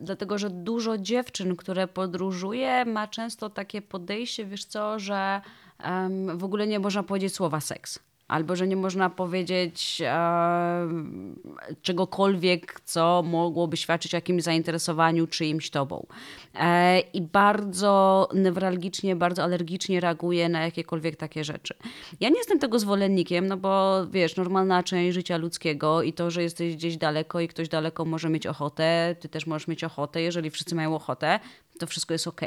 dlatego że dużo dziewczyn, które podróżuje, ma często takie podejście, wiesz co, że um, w ogóle nie można powiedzieć słowa seks albo że nie można powiedzieć e, czegokolwiek, co mogłoby świadczyć o jakimś zainteresowaniu czyimś tobą. E, I bardzo newralgicznie, bardzo alergicznie reaguje na jakiekolwiek takie rzeczy. Ja nie jestem tego zwolennikiem, no bo wiesz, normalna część życia ludzkiego i to, że jesteś gdzieś daleko i ktoś daleko może mieć ochotę, ty też możesz mieć ochotę, jeżeli wszyscy mają ochotę, to wszystko jest ok.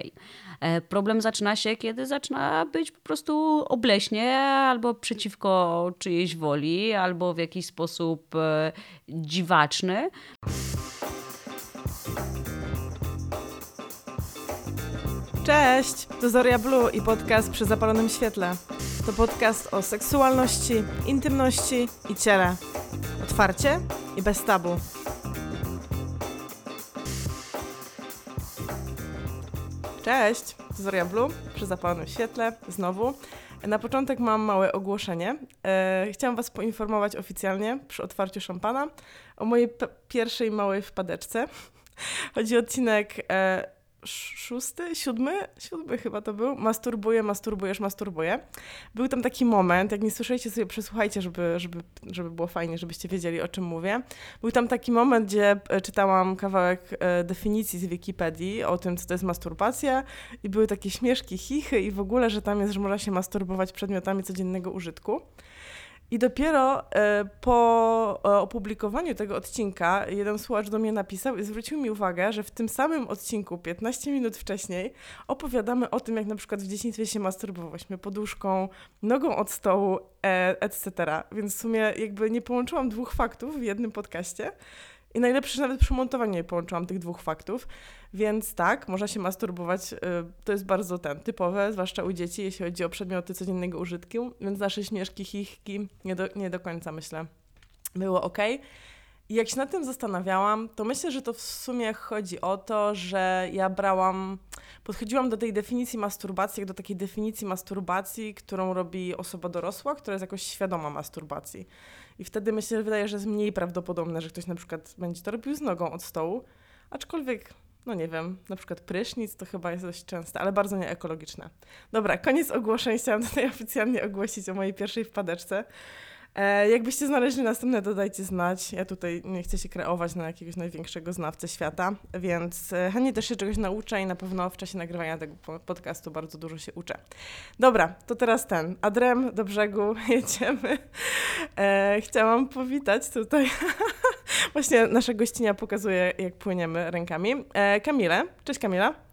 E, problem zaczyna się, kiedy zaczyna być po prostu obleśnie albo przeciwko czyjejś woli, albo w jakiś sposób e, dziwaczny. Cześć, to Zoria Blue i podcast przy zapalonym świetle. To podcast o seksualności, intymności i ciele. Otwarcie i bez tabu. Cześć, to Zoria Blue przy zapalonym świetle, znowu. Na początek mam małe ogłoszenie. E, chciałam Was poinformować oficjalnie przy otwarciu szampana o mojej pierwszej małej wpadeczce. Chodzi o odcinek e, szósty, siódmy, siódmy chyba to był, masturbuję, masturbujesz, masturbuję. Był tam taki moment, jak nie słyszeliście sobie, przesłuchajcie, żeby, żeby, żeby było fajnie, żebyście wiedzieli, o czym mówię. Był tam taki moment, gdzie e, czytałam kawałek e, definicji z Wikipedii o tym, co to jest masturbacja i były takie śmieszki, chichy i w ogóle, że tam jest, że można się masturbować przedmiotami codziennego użytku. I dopiero e, po e, opublikowaniu tego odcinka jeden słuchacz do mnie napisał i zwrócił mi uwagę, że w tym samym odcinku 15 minut wcześniej opowiadamy o tym, jak na przykład w dzieciństwie się masturbowałyśmy poduszką, nogą od stołu, e, etc. Więc w sumie jakby nie połączyłam dwóch faktów w jednym podcaście. I najlepsze, że nawet przy montowaniu nie połączyłam tych dwóch faktów. Więc tak, można się masturbować. Y, to jest bardzo ten, typowe, zwłaszcza u dzieci, jeśli chodzi o przedmioty codziennego użytku. Więc nasze śmieszki, chichki nie do, nie do końca, myślę, było ok. I jak się nad tym zastanawiałam, to myślę, że to w sumie chodzi o to, że ja brałam, podchodziłam do tej definicji masturbacji, jak do takiej definicji masturbacji, którą robi osoba dorosła, która jest jakoś świadoma masturbacji. I wtedy myślę, że wydaje, że jest mniej prawdopodobne, że ktoś na przykład będzie to robił z nogą od stołu, aczkolwiek no nie wiem, na przykład prysznic to chyba jest dość częste, ale bardzo nieekologiczne. Dobra, koniec ogłoszeń. Chciałam tutaj oficjalnie ogłosić o mojej pierwszej wpadeczce. E, jakbyście znaleźli następne, dodajcie znać. Ja tutaj nie chcę się kreować na jakiegoś największego znawcę świata, więc e, chętnie też się czegoś nauczę i na pewno w czasie nagrywania tego podcastu bardzo dużo się uczę. Dobra, to teraz ten. Adrem do brzegu, jedziemy. E, chciałam powitać tutaj. Właśnie nasza gościnia pokazuje, jak płyniemy rękami. E, Kamilę. Cześć Kamila.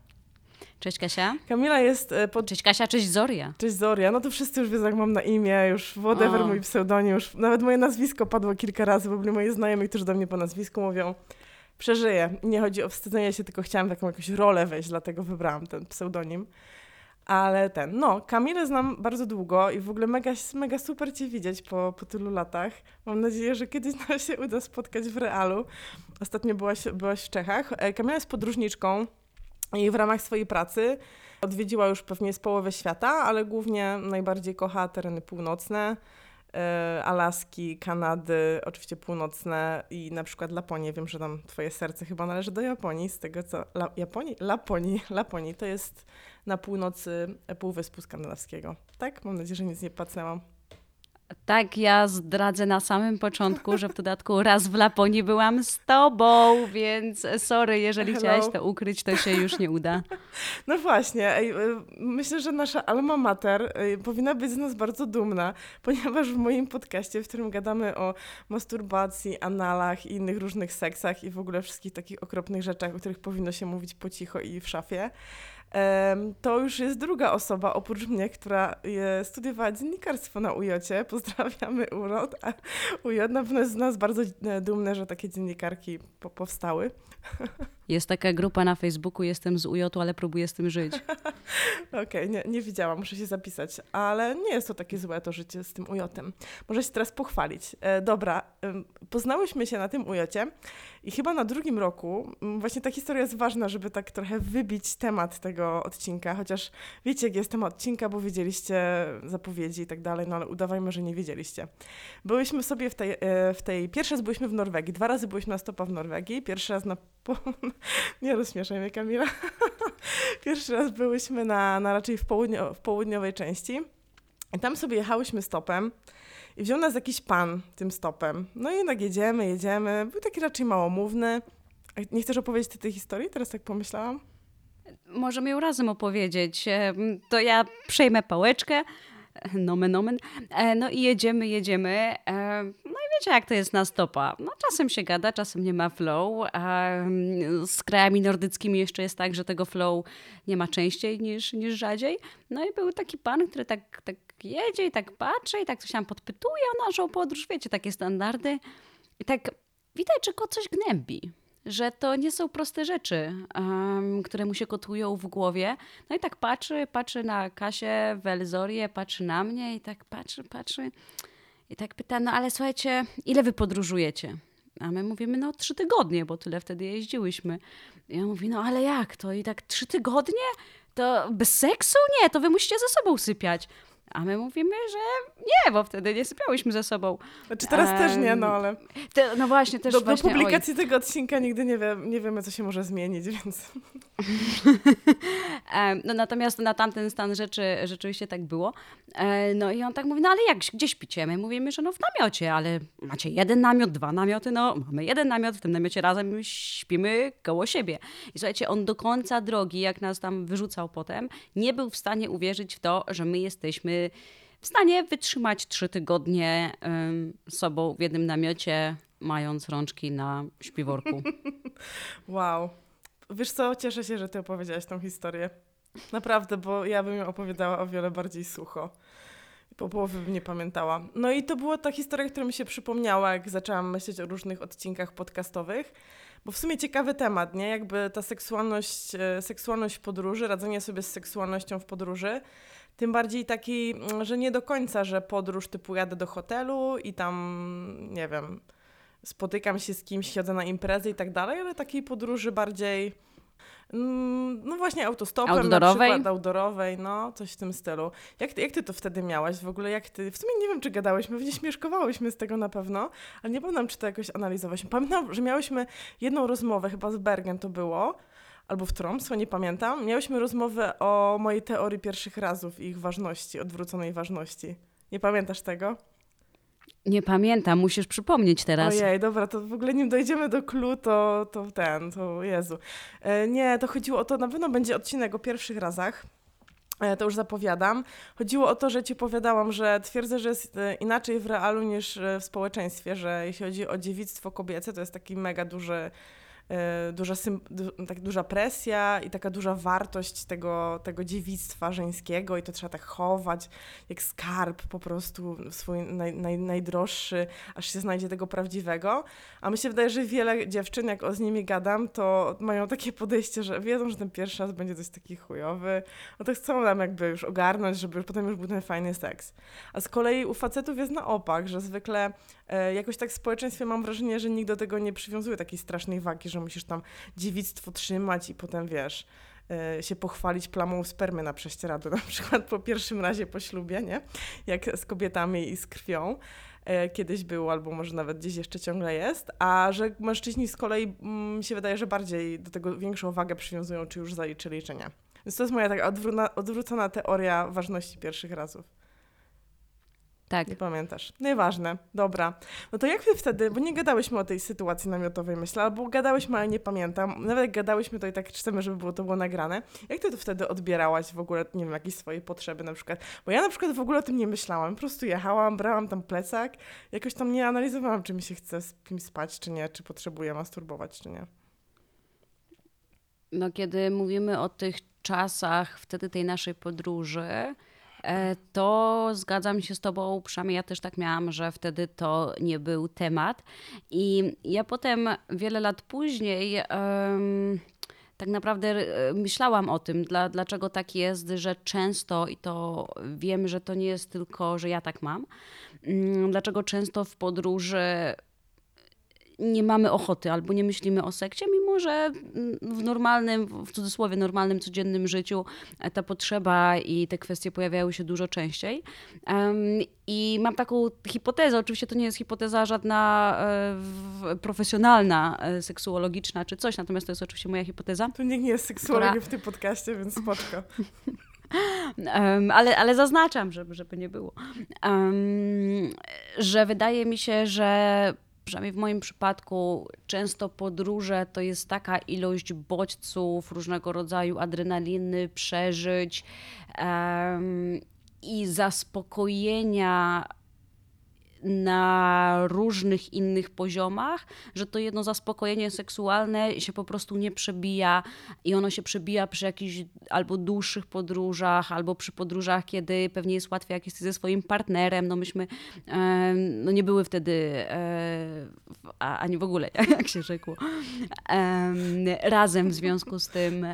Cześć Kasia. Kamila jest e, pod... Cześć Kasia, cześć Zoria. Cześć Zoria. No to wszyscy już wiedzą, jak mam na imię, już whatever o. mój pseudonim, już nawet moje nazwisko padło kilka razy, bo byli moi znajomi, którzy do mnie po nazwisku mówią. Przeżyję. Nie chodzi o wstydzenie się, tylko chciałam taką jakąś rolę wejść, dlatego wybrałam ten pseudonim. Ale ten, no, Kamilę znam bardzo długo i w ogóle mega, mega super Cię widzieć po, po tylu latach. Mam nadzieję, że kiedyś nam się uda spotkać w realu. Ostatnio byłaś, byłaś w Czechach. E, Kamila jest podróżniczką, i w ramach swojej pracy odwiedziła już pewnie z połowy świata, ale głównie najbardziej kocha tereny północne, e, Alaski, Kanady, oczywiście północne i na przykład Laponię. Wiem, że tam twoje serce chyba należy do Japonii, z tego co... La, Japonii? Laponii. Laponii to jest na północy Półwyspu Skandynawskiego. Tak? Mam nadzieję, że nic nie pacnęłam. Tak, ja zdradzę na samym początku, że w dodatku raz w Laponii byłam z tobą, więc sorry, jeżeli Hello. chciałaś to ukryć, to się już nie uda. No właśnie, y, myślę, że nasza alma mater y, powinna być z nas bardzo dumna, ponieważ w moim podcaście, w którym gadamy o masturbacji, analach i innych różnych seksach i w ogóle wszystkich takich okropnych rzeczach, o których powinno się mówić po cicho i w szafie, to już jest druga osoba oprócz mnie, która studiowała dziennikarstwo na UJOcie. Pozdrawiamy UROT. A na pewno jest z nas bardzo e, dumne, że takie dziennikarki powstały. Jest taka grupa na Facebooku, jestem z UJ, ale próbuję z tym żyć. Okej, nie, nie widziałam, muszę się zapisać, ale nie jest to takie złe to życie z tym ujotem. Może się teraz pochwalić. E, dobra, ym, poznałyśmy się na tym ujocie i chyba na drugim roku, właśnie ta historia jest ważna, żeby tak trochę wybić temat tego odcinka, chociaż wiecie, jak jest temat odcinka, bo widzieliście zapowiedzi i tak dalej, no ale udawajmy, że nie wiedzieliście. Byłyśmy sobie w tej, e, w tej, pierwszy raz byliśmy w Norwegii, dwa razy byliśmy na stopa w Norwegii, pierwszy raz na, nie rozśmieszaj mnie Kamila, pierwszy raz byłyśmy na, na raczej w, południo, w południowej części i tam sobie jechałyśmy stopem i wziął nas jakiś pan tym stopem. No i jednak jedziemy, jedziemy, był taki raczej małomówny. Nie chcesz opowiedzieć tej historii? Teraz tak pomyślałam. Możemy ją razem opowiedzieć. E, To ja przejmę pałeczkę. Nomen, nomen. E, No i jedziemy, jedziemy. E, No wiecie, jak to jest na stopa. No czasem się gada, czasem nie ma flow. Mm, z krajami nordyckimi jeszcze jest tak, że tego flow nie ma częściej niż, niż rzadziej. No i był taki pan, który tak, tak jedzie i tak patrzy i tak coś tam podpytuje o naszą podróż. Wiecie, takie standardy. I tak widać, że go coś gnębi. Że to nie są proste rzeczy, em, które mu się kotują w głowie. No i tak patrzy, patrzy na Kasię w Elzorię, patrzy na mnie i tak patrzy, patrzy. I tak pyta, no ale słuchajcie, ile wy podróżujecie? A my mówimy, no trzy tygodnie, bo tyle wtedy jeździłyśmy. I on mówi, no ale jak to? I tak trzy tygodnie? To bez seksu? Nie, to wy musicie ze sobą sypiać. A my mówimy, że nie, bo wtedy nie sypiałyśmy ze sobą. Znaczy teraz też nie, no ale Te, no właśnie, też do, do właśnie, oj. publikacji tego odcinka nigdy nie, wiem, nie wiemy, co się może zmienić, więc E, No, natomiast na tamten stan rzeczy rzeczywiście tak było. E, No i on tak mówi, no ale jak, gdzie śpicie? My mówimy, że no w namiocie, ale macie jeden namiot, dwa namioty, no mamy jeden namiot, w tym namiocie razem śpimy koło siebie. I słuchajcie, on do końca drogi, jak nas tam wyrzucał potem, nie był w stanie uwierzyć w to, że my jesteśmy w stanie wytrzymać trzy tygodnie sobą w jednym namiocie, mając rączki na śpiworku. wow. Wiesz co, cieszę się, że ty opowiedziałaś tą historię. Naprawdę, bo ja bym ją opowiadała o wiele bardziej sucho. Po połowie bym nie pamiętała. No i to była ta historia, która mi się przypomniała, jak zaczęłam myśleć o różnych odcinkach podcastowych. Bo w sumie ciekawy temat, nie? Jakby ta seksualność, e, seksualność w podróży, radzenie sobie z seksualnością w podróży. Tym bardziej taki, mm, że nie do końca, że podróż typu jadę do hotelu i tam, nie wiem, spotykam się z kimś, chodzę na imprezę i tak dalej, ale takiej podróży bardziej, mm, no właśnie autostopem Outdoorowej? na przykład, outdoorowej, no, coś w tym stylu. Jak ty, jak ty to wtedy miałaś w ogóle, jak ty, w sumie nie wiem, czy gadałyśmy, pewnie śmieszkowałyśmy z tego na pewno, ale nie pamiętam, czy to jakoś analizowałyśmy. Pamiętam, że miałyśmy jedną rozmowę, chyba z Bergen to było, albo w Tromsø, nie pamiętam. Miałyśmy rozmowę o mojej teorii pierwszych razów i ich ważności, odwróconej ważności. Nie pamiętasz tego? Nie pamiętam, musisz przypomnieć teraz. Ojej, dobra, to w ogóle nim dojdziemy do klu, to, to ten, to Jezu. E, nie, to chodziło o to, na pewno będzie odcinek o pierwszych razach. E, To już zapowiadam. Chodziło o to, że ci opowiadałam, że twierdzę, że jest e, inaczej w realu niż w społeczeństwie, że jeśli chodzi o dziewictwo kobiece, to jest taki mega duży, duża, sym, du, tak duża presja i taka duża wartość tego, tego dziewictwa żeńskiego i to trzeba tak chować jak skarb po prostu swój naj, naj, najdroższy, aż się znajdzie tego prawdziwego. A mi się wydaje, że wiele dziewczyn, jak o z nimi gadam, to mają takie podejście, że wiedzą, że ten pierwszy raz będzie coś taki chujowy, no to chcą nam jakby już ogarnąć, żeby potem już był ten fajny seks. A z kolei u facetów jest na opak, że zwykle e, jakoś tak w społeczeństwie mam wrażenie, że nikt do tego nie przywiązuje takiej strasznej wagi, że musisz tam dziewictwo trzymać i potem wiesz e, się pochwalić plamą spermy na prześcieradle, na przykład po pierwszym razie po ślubie, nie? Jak z kobietami i z krwią e, kiedyś było, albo może nawet gdzieś jeszcze ciągle jest, a że mężczyźni z kolei mm, mi się wydaje, że bardziej do tego większą wagę przywiązują, czy już zaliczyli, czy nie. Więc to jest moja taka odwrócona teoria ważności pierwszych razów. Tak. Nie pamiętasz. Nieważne. Dobra. No to jak wy wtedy, bo nie gadałyśmy o tej sytuacji namiotowej, myślę, albo gadałyśmy, ale nie pamiętam. Nawet jak gadałyśmy, to i tak chcemy, żeby było to było nagrane. Jak ty to wtedy odbierałaś w ogóle, nie wiem, jakieś swoje potrzeby na przykład? Bo ja na przykład w ogóle o tym nie myślałam. Po prostu jechałam, brałam tam plecak, jakoś tam nie analizowałam, czy mi się chce z kimś spać, czy nie, czy potrzebuję masturbować, czy nie. No, kiedy mówimy o tych czasach wtedy tej naszej podróży, to zgadzam się z tobą, przynajmniej ja też tak miałam, że wtedy to nie był temat. I ja potem, wiele lat później, em, tak naprawdę e, myślałam o tym, dla, dlaczego tak jest, że często, i to wiem, że to nie jest tylko, że ja tak mam, mm, dlaczego często w podróży nie mamy ochoty albo nie myślimy o sekcie, mimo że w normalnym, w cudzysłowie normalnym, codziennym życiu ta potrzeba i te kwestie pojawiały się dużo częściej. I mam taką hipotezę, oczywiście to nie jest hipoteza żadna e, profesjonalna, e, seksuologiczna czy coś, natomiast to jest oczywiście moja hipoteza. Tu nikt nie jest seksuologiem która... w tym podcaście, więc spoczko. Um, ale, ale zaznaczam, żeby, żeby nie było, um, że wydaje mi się, że przynajmniej w moim przypadku, często podróże to jest taka ilość bodźców, różnego rodzaju adrenaliny, przeżyć um, i zaspokojenia na różnych innych poziomach, że to jedno zaspokojenie seksualne się po prostu nie przebija i ono się przebija przy jakichś albo dłuższych podróżach, albo przy podróżach, kiedy pewnie jest łatwiej, jak jesteś ze swoim partnerem. No myśmy no nie były wtedy, e, ani w ogóle, jak się rzekło, razem w związku z tym.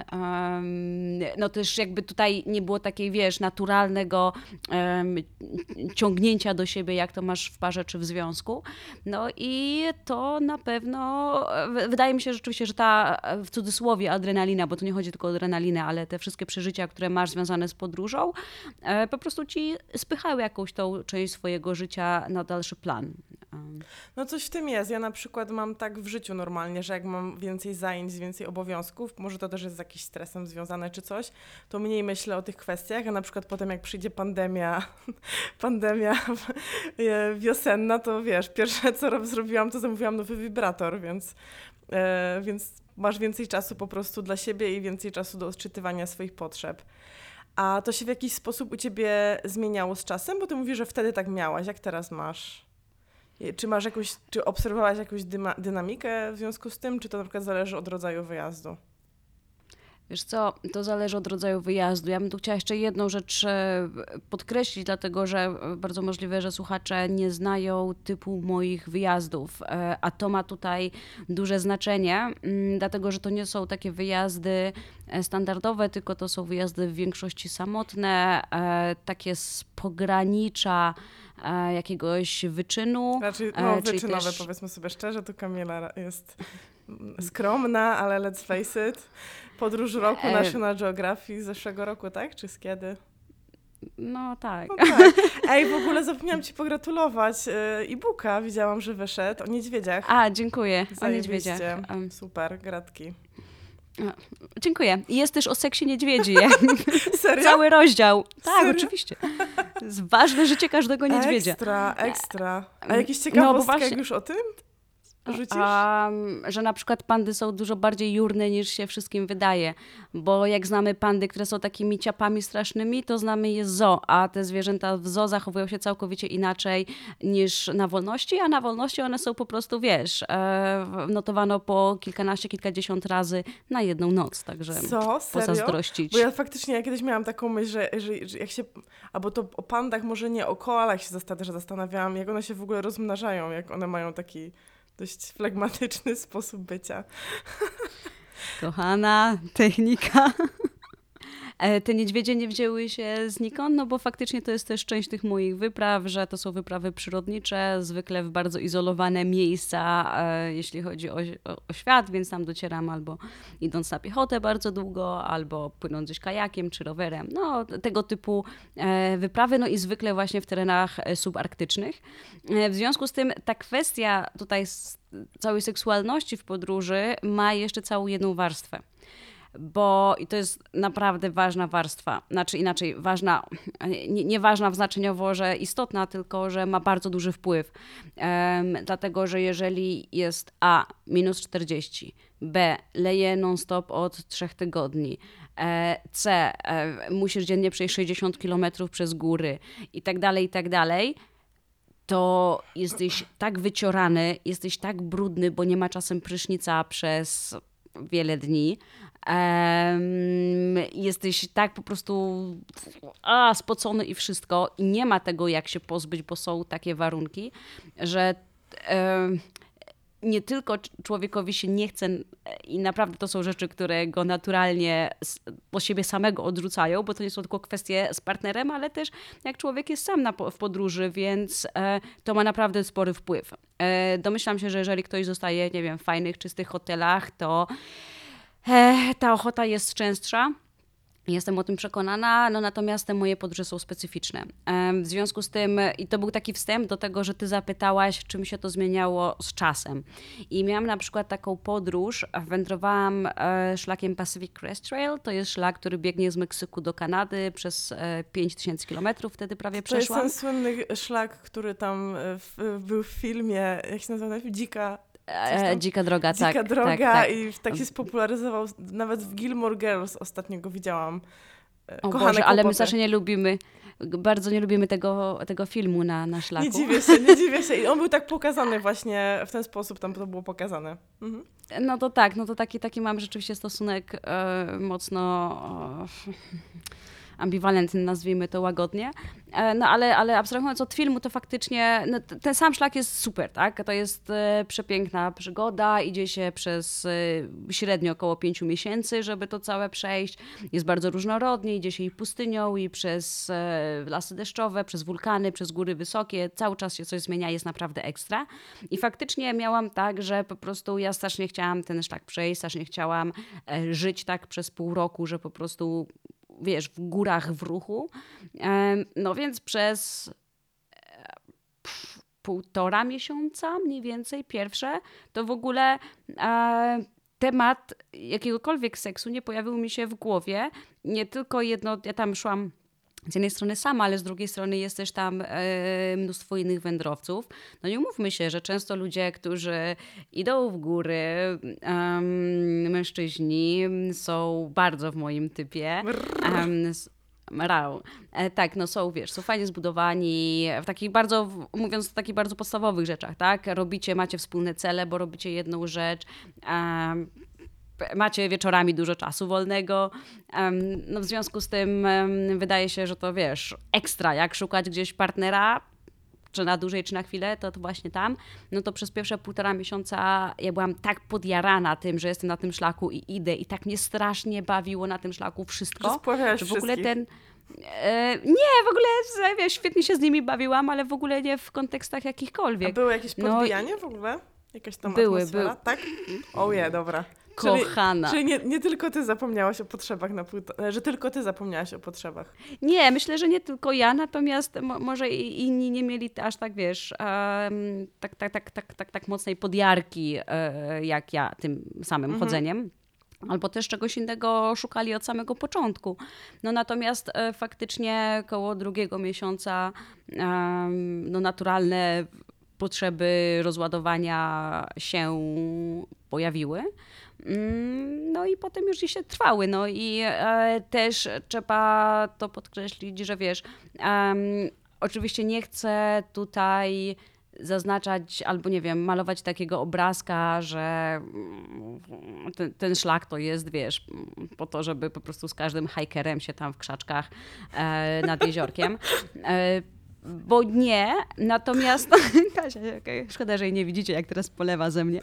no też jakby tutaj nie było takiej, wiesz, naturalnego ciągnięcia do siebie, jak to masz w parze czy w związku. No i to na pewno, wydaje mi się rzeczywiście, że ta w cudzysłowie adrenalina, bo tu nie chodzi tylko o adrenalinę, ale te wszystkie przeżycia, które masz związane z podróżą, e, po prostu ci spychały jakąś tą część swojego życia na dalszy plan. No coś w tym jest. Ja na przykład mam tak w życiu normalnie, że jak mam więcej zajęć, więcej obowiązków, może to też jest z jakimś stresem związane czy coś, to mniej myślę o tych kwestiach, a na przykład potem jak przyjdzie pandemia, pandemia wiosenna, to wiesz, pierwsze co zrobiłam, to zamówiłam nowy wibrator, więc, e, więc masz więcej czasu po prostu dla siebie i więcej czasu do odczytywania swoich potrzeb. A to się w jakiś sposób u ciebie zmieniało z czasem? Bo ty mówisz, że wtedy tak miałaś. Jak teraz masz? Czy masz jakąś, czy obserwowałaś jakąś dynamikę w związku z tym, czy to na przykład zależy od rodzaju wyjazdu? Wiesz co, to zależy od rodzaju wyjazdu. Ja bym tu chciała jeszcze jedną rzecz e, podkreślić, dlatego że bardzo możliwe, że słuchacze nie znają typu moich wyjazdów, e, a to ma tutaj duże znaczenie, mm, dlatego że to nie są takie wyjazdy e, standardowe, tylko to są wyjazdy w większości samotne, takie z pogranicza jakiegoś wyczynu. Znaczy, no, wyczynowe, też... powiedzmy sobie szczerze, tu Kamila jest skromna, ale let's face it. Podróż roku National Geographic z zeszłego roku, tak? Czy z kiedy? No tak. No tak. Ej, w ogóle zapomniałam Ci pogratulować e-booka. Widziałam, że wyszedł o niedźwiedziach. A, dziękuję. O niedźwiedziach. Super, gratki. Dziękuję. Jest też o seksie niedźwiedzi. Serio? Cały rozdział. Tak, Serio? oczywiście. Jest ważne życie każdego niedźwiedzia. Ekstra, ekstra. A jakieś ciekawostki no, właśnie... już o tym? Rzucisz? A, że na przykład pandy są dużo bardziej jurne niż się wszystkim wydaje, bo jak znamy pandy, które są takimi ciapami strasznymi, to znamy je z zoo, a te zwierzęta w zoo zachowują się całkowicie inaczej niż na wolności, a na wolności one są po prostu, wiesz, e, notowano po kilkanaście, kilkadziesiąt razy na jedną noc, także Co? Serio? pozazdrościć. Bo ja faktycznie ja kiedyś miałam taką myśl, że, że, że jak się, albo to o pandach, może nie, o koalach się zastanawiałam, jak one się w ogóle rozmnażają, jak one mają taki dość flegmatyczny sposób bycia. Kochana technika. E, te niedźwiedzie nie wzięły się znikąd, no bo faktycznie to jest też część tych moich wypraw, że to są wyprawy przyrodnicze, zwykle w bardzo izolowane miejsca, e, jeśli chodzi o, o, świat, więc tam docieram albo idąc na piechotę bardzo długo, albo płynąc gdzieś kajakiem czy rowerem. No, tego typu e, wyprawy, no i zwykle właśnie w terenach subarktycznych. W związku z tym ta kwestia tutaj całej seksualności w podróży ma jeszcze całą jedną warstwę bo i to jest naprawdę ważna warstwa, znaczy inaczej, ważna, nie, nie ważna w znaczeniowo, że istotna, tylko że ma bardzo duży wpływ. Um, dlatego, że jeżeli jest A minus 40, B leje non-stop od trzech tygodni, e, C e, musisz dziennie przejść 60 km przez góry i tak dalej, i tak dalej, to jesteś tak wyciorany, jesteś tak brudny, bo nie ma czasem prysznica przez wiele dni, Um, jesteś tak po prostu a, spocony i wszystko, i nie ma tego, jak się pozbyć, bo są takie warunki, że um, nie tylko człowiekowi się nie chce i naprawdę to są rzeczy, które go naturalnie po siebie samego odrzucają, bo to nie są tylko kwestie z partnerem, ale też jak człowiek jest sam na, w podróży, więc e, to ma naprawdę spory wpływ. E, domyślam się, że jeżeli ktoś zostaje, nie wiem, w fajnych, czystych hotelach, to e, ta ochota jest częstsza. Jestem o tym przekonana, no natomiast te moje podróże są specyficzne. W związku z tym, i to był taki wstęp do tego, że ty zapytałaś, czym się to zmieniało z czasem. I miałam na przykład taką podróż, wędrowałam e, szlakiem Pacific Crest Trail, to jest szlak, który biegnie z Meksyku do Kanady przez 5000 e, kilometrów, wtedy prawie przeszłam. To jest ten słynny szlak, który tam e, w, był w filmie, jak się nazywa, Dzika E, dzika droga, Dzika tak. Dzika droga tak, tak. i tak się spopularyzował. Nawet w Gilmore Girls ostatnio go widziałam. E, o Kochane Boże, ale my zawsze nie lubimy, bardzo nie lubimy tego, tego filmu na, na szlaku. Nie dziwię się, nie dziwię się. I on był tak pokazany właśnie, w ten sposób tam to było pokazane. Mhm. No to tak, no to taki, taki mam rzeczywiście stosunek e, mocno... E, ambiwalentny, nazwijmy to łagodnie. E, no ale, ale abstrahując od filmu, to faktycznie no, ten sam szlak jest super, tak? To jest e, przepiękna przygoda, idzie się przez e, średnio około pięciu miesięcy, żeby to całe przejść. Jest bardzo różnorodnie, idzie się i pustynią, i przez lasy deszczowe, przez wulkany, przez góry wysokie. Cały czas się coś zmienia, jest naprawdę ekstra. I faktycznie miałam tak, że po prostu ja strasznie chciałam ten szlak przejść, strasznie chciałam żyć tak przez pół roku, że po prostu wiesz, w górach w ruchu. No więc przez e, półtora miesiąca mniej więcej pierwsze, to w ogóle e, temat jakiegokolwiek seksu nie pojawił mi się w głowie. Nie tylko jedno, ja tam szłam z jednej strony sama, ale z drugiej strony jest też tam e, mnóstwo innych wędrowców. No nie umówmy się, że często ludzie, którzy idą w góry, mężczyźni są bardzo w moim typie. Rał. E, tak, no są, wiesz, są fajnie zbudowani w takich bardzo, mówiąc o takich bardzo podstawowych rzeczach, tak? Robicie, macie wspólne cele, bo robicie jedną rzecz macie wieczorami dużo czasu wolnego. No w związku z tym wydaje się, że to wiesz, ekstra, jak szukać gdzieś partnera, czy na dłużej, czy na chwilę, to, to właśnie tam, no to przez pierwsze półtora miesiąca ja byłam tak podjarana tym, że jestem na tym szlaku i idę i tak mnie strasznie bawiło na tym szlaku wszystko, że w ogóle ten e, nie, w ogóle wiesz, świetnie się z nimi bawiłam, ale w ogóle nie w kontekstach jakichkolwiek. A były jakieś no podbijanie no, w ogóle? Jakaś tam były, atmosfera? Były. Tak? Oje, yeah, dobra. Kochana. Czyli, czyli nie, nie, tylko ty zapomniałaś o potrzebach na płyta, że tylko ty zapomniałaś o potrzebach. Nie, myślę, że nie tylko ja, natomiast może inni nie mieli aż tak, wiesz, um, tak, tak, tak, tak, tak, tak mocnej podjarki e, jak ja tym samym mhm. chodzeniem albo też czegoś innego szukali od samego początku. No natomiast e, faktycznie koło drugiego miesiąca no naturalne potrzeby rozładowania się pojawiły. Mm, no i potem już się trwały. No i e, też trzeba to podkreślić, że wiesz, oczywiście nie chcę tutaj zaznaczać albo nie wiem, malować takiego obrazka, że mm, ten, ten, szlak to jest, wiesz, po to, żeby po prostu z każdym hikerem się tam w krzaczkach e, nad jeziorkiem. E, bo nie, natomiast... Kasia, okay, szkoda, że jej nie widzicie, jak teraz polewa ze mnie.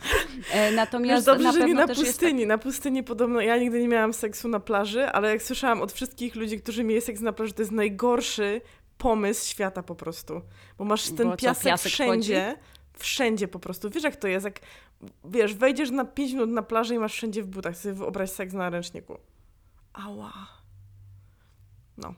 E, natomiast Wiesz, dobrze, na że nie na pustyni. Tak... Na pustyni podobno, ja nigdy nie miałam seksu na plaży, ale jak słyszałam od wszystkich ludzi, którzy mieli seks na plaży, to jest najgorszy pomysł świata po prostu. Bo masz ten Bo piasek, piasek wszędzie, chodzi? wszędzie po prostu. Wiesz jak to jest, jak wiesz, wejdziesz na 5 minut na plażę i masz wszędzie w butach, sobie wyobraź seks na ręczniku. Ała. No.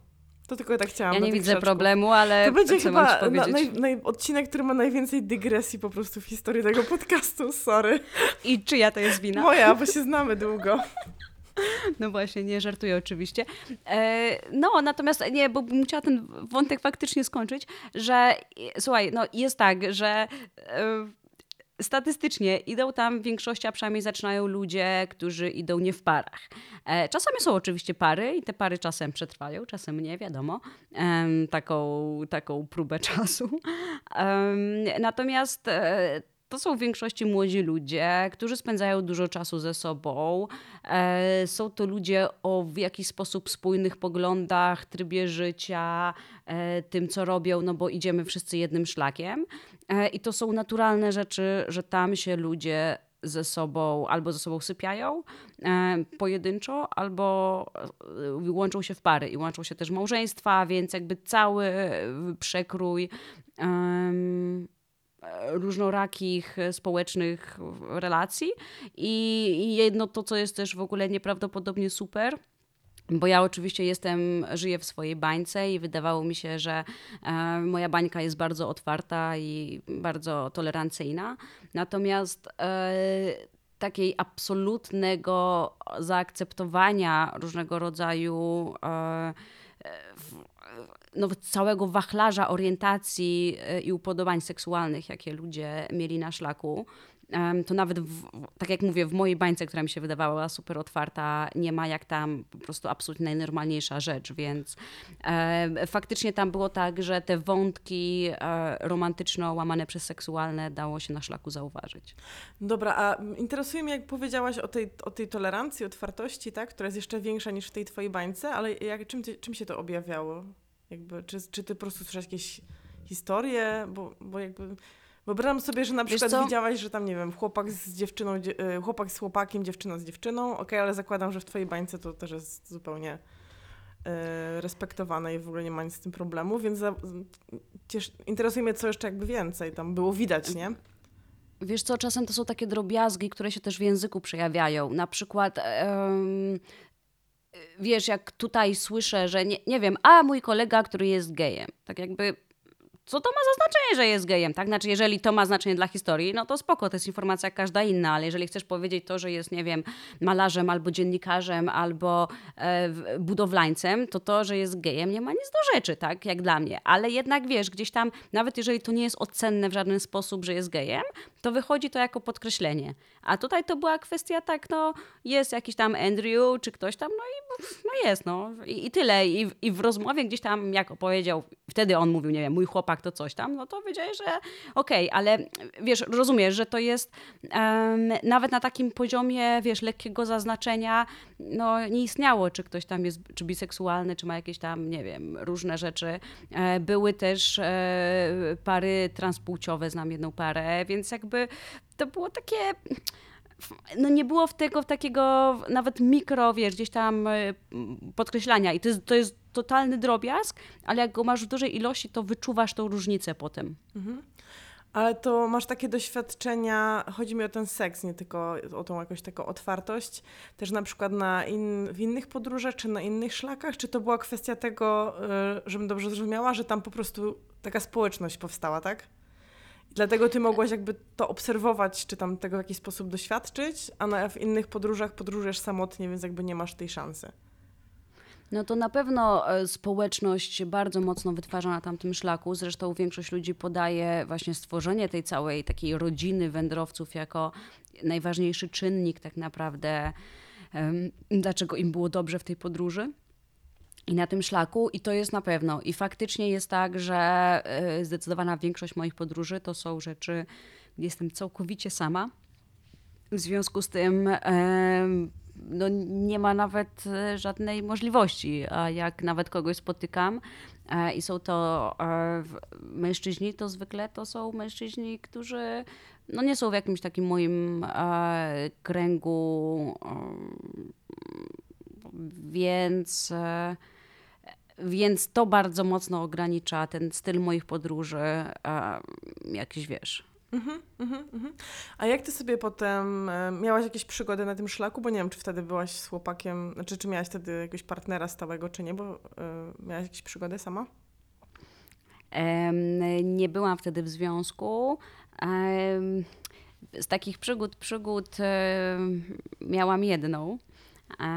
To tylko tak chciałam. Ja nie widzę problemu, ale to będzie chyba na, naj, naj, odcinek, który ma najwięcej dygresji po prostu w historii tego podcastu, sorry. I czyja to jest wina? Moja, bo się znamy długo. No właśnie, nie żartuję oczywiście. E, no, natomiast nie, bo bym chciała ten wątek faktycznie skończyć, że słuchaj, no jest tak, że e, statystycznie idą tam w większości, a przynajmniej zaczynają ludzie, którzy idą nie w parach. E, czasami są oczywiście pary i te pary czasem przetrwają, czasem nie, wiadomo. taką, taką próbę czasu. natomiast e, to są w większości młodzi ludzie, którzy spędzają dużo czasu ze sobą. E, są to ludzie o w jakiś sposób spójnych poglądach, trybie życia, e, tym co robią, no bo idziemy wszyscy jednym szlakiem. E, I to są naturalne rzeczy, że tam się ludzie ze sobą albo ze sobą sypiają pojedynczo, albo łączą się w pary i łączą się też małżeństwa, więc jakby cały przekrój różnorakich społecznych relacji i jedno to, co jest też w ogóle nieprawdopodobnie super, bo ja oczywiście jestem, żyję w swojej bańce i wydawało mi się, że e, moja bańka jest bardzo otwarta i bardzo tolerancyjna. Natomiast e, takiej absolutnego zaakceptowania różnego rodzaju e, no, całego wachlarza orientacji e, i upodobań seksualnych, jakie ludzie mieli na szlaku. To nawet, w, tak jak mówię, w mojej bańce, która mi się wydawała super otwarta, nie ma jak tam po prostu absolutnie najnormalniejsza rzecz, więc e, faktycznie tam było tak, że te wątki e, romantyczno łamane przez seksualne dało się na szlaku zauważyć. Dobra, a interesuje mnie, jak powiedziałaś o tej, o tej tolerancji, otwartości, tak, która jest jeszcze większa niż w tej twojej bańce, ale jak, czym, ty, czym się to objawiało? Jakby, czy, czy ty po prostu słyszałeś jakieś historie? Bo, bo jakby wyobrażam sobie, że na przykład widziałaś, że tam, nie wiem, chłopak z dziewczyną, dzie- e, chłopak z chłopakiem, dziewczyna z dziewczyną, okej, ale zakładam, że w twojej bańce to też jest zupełnie e, respektowane i w ogóle nie ma nic z tym problemu, więc za, ciesz, interesuje mnie, co jeszcze jakby więcej tam było widać, nie? Wiesz co, czasem to są takie drobiazgi, które się też w języku przejawiają. Na przykład, wiesz, jak tutaj słyszę, że nie, nie wiem, a mój kolega, który jest gejem. Tak jakby, co to ma za znaczenie, że jest gejem, tak? Znaczy, jeżeli to ma znaczenie dla historii, no to spoko, to jest informacja jak każda inna, ale jeżeli chcesz powiedzieć to, że jest, nie wiem, malarzem albo dziennikarzem albo e, budowlańcem, to to, że jest gejem nie ma nic do rzeczy, tak? Jak dla mnie. Ale jednak, wiesz, gdzieś tam, nawet jeżeli to nie jest ocenne w żaden sposób, że jest gejem, to wychodzi to jako podkreślenie. A tutaj to była kwestia tak, no jest jakiś tam Andrew czy ktoś tam, no i no jest, no i, i tyle. I, I w rozmowie gdzieś tam, jak opowiedział, wtedy on mówił, nie wiem, mój chłopak to coś tam, no to wiedziałeś, że okej, ale wiesz, rozumiesz, że to jest em, nawet na takim poziomie, wiesz, lekkiego zaznaczenia, no nie istniało, czy ktoś tam jest, czy biseksualny, czy ma jakieś tam, nie wiem, różne rzeczy. E, były też e, pary transpłciowe, znam jedną parę, więc jakby to było takie no nie było w tego takiego nawet mikro, wiesz, gdzieś tam e, podkreślania i to jest, to jest totalny drobiazg, ale jak go masz w dużej ilości, to wyczuwasz tą różnicę potem. Ale to masz takie doświadczenia, chodzi mi o ten seks, nie tylko o tą jakąś taką otwartość, też na przykład na in, w innych podróżach, czy na innych szlakach, czy to była kwestia tego, y, żebym dobrze zrozumiała, że tam po prostu taka społeczność powstała, tak? Dlatego ty mogłaś jakby to obserwować, czy tam tego w jakiś sposób doświadczyć, a na, w innych podróżach podróżujesz samotnie, więc jakby nie masz tej szansy. No to na pewno e, społeczność bardzo mocno wytwarza na tamtym szlaku. Zresztą większość ludzi podaje właśnie stworzenie tej całej takiej rodziny wędrowców jako najważniejszy czynnik tak naprawdę, dlaczego im było dobrze w tej podróży. I na tym szlaku, i to jest na pewno. I faktycznie jest tak, że e, zdecydowana większość moich podróży to są rzeczy, gdzie jestem całkowicie sama. W związku z tym em, no, nie ma nawet e, żadnej możliwości. A jak nawet kogoś spotykam e, i są to e, mężczyźni, to zwykle to są mężczyźni, którzy no, nie są w jakimś takim moim kręgu, więc. Więc to bardzo mocno ogranicza ten styl moich podróży, jakiś wiesz. Mhm, mhm, mhm. A jak ty sobie potem e, miałaś jakieś przygody na tym szlaku? Bo nie wiem, czy wtedy byłaś z chłopakiem, znaczy czy miałaś wtedy jakiegoś partnera stałego, czy nie, bo e, miałaś jakieś przygody sama? Nie byłam wtedy w związku. Z takich przygód, przygód em, miałam jedną. E,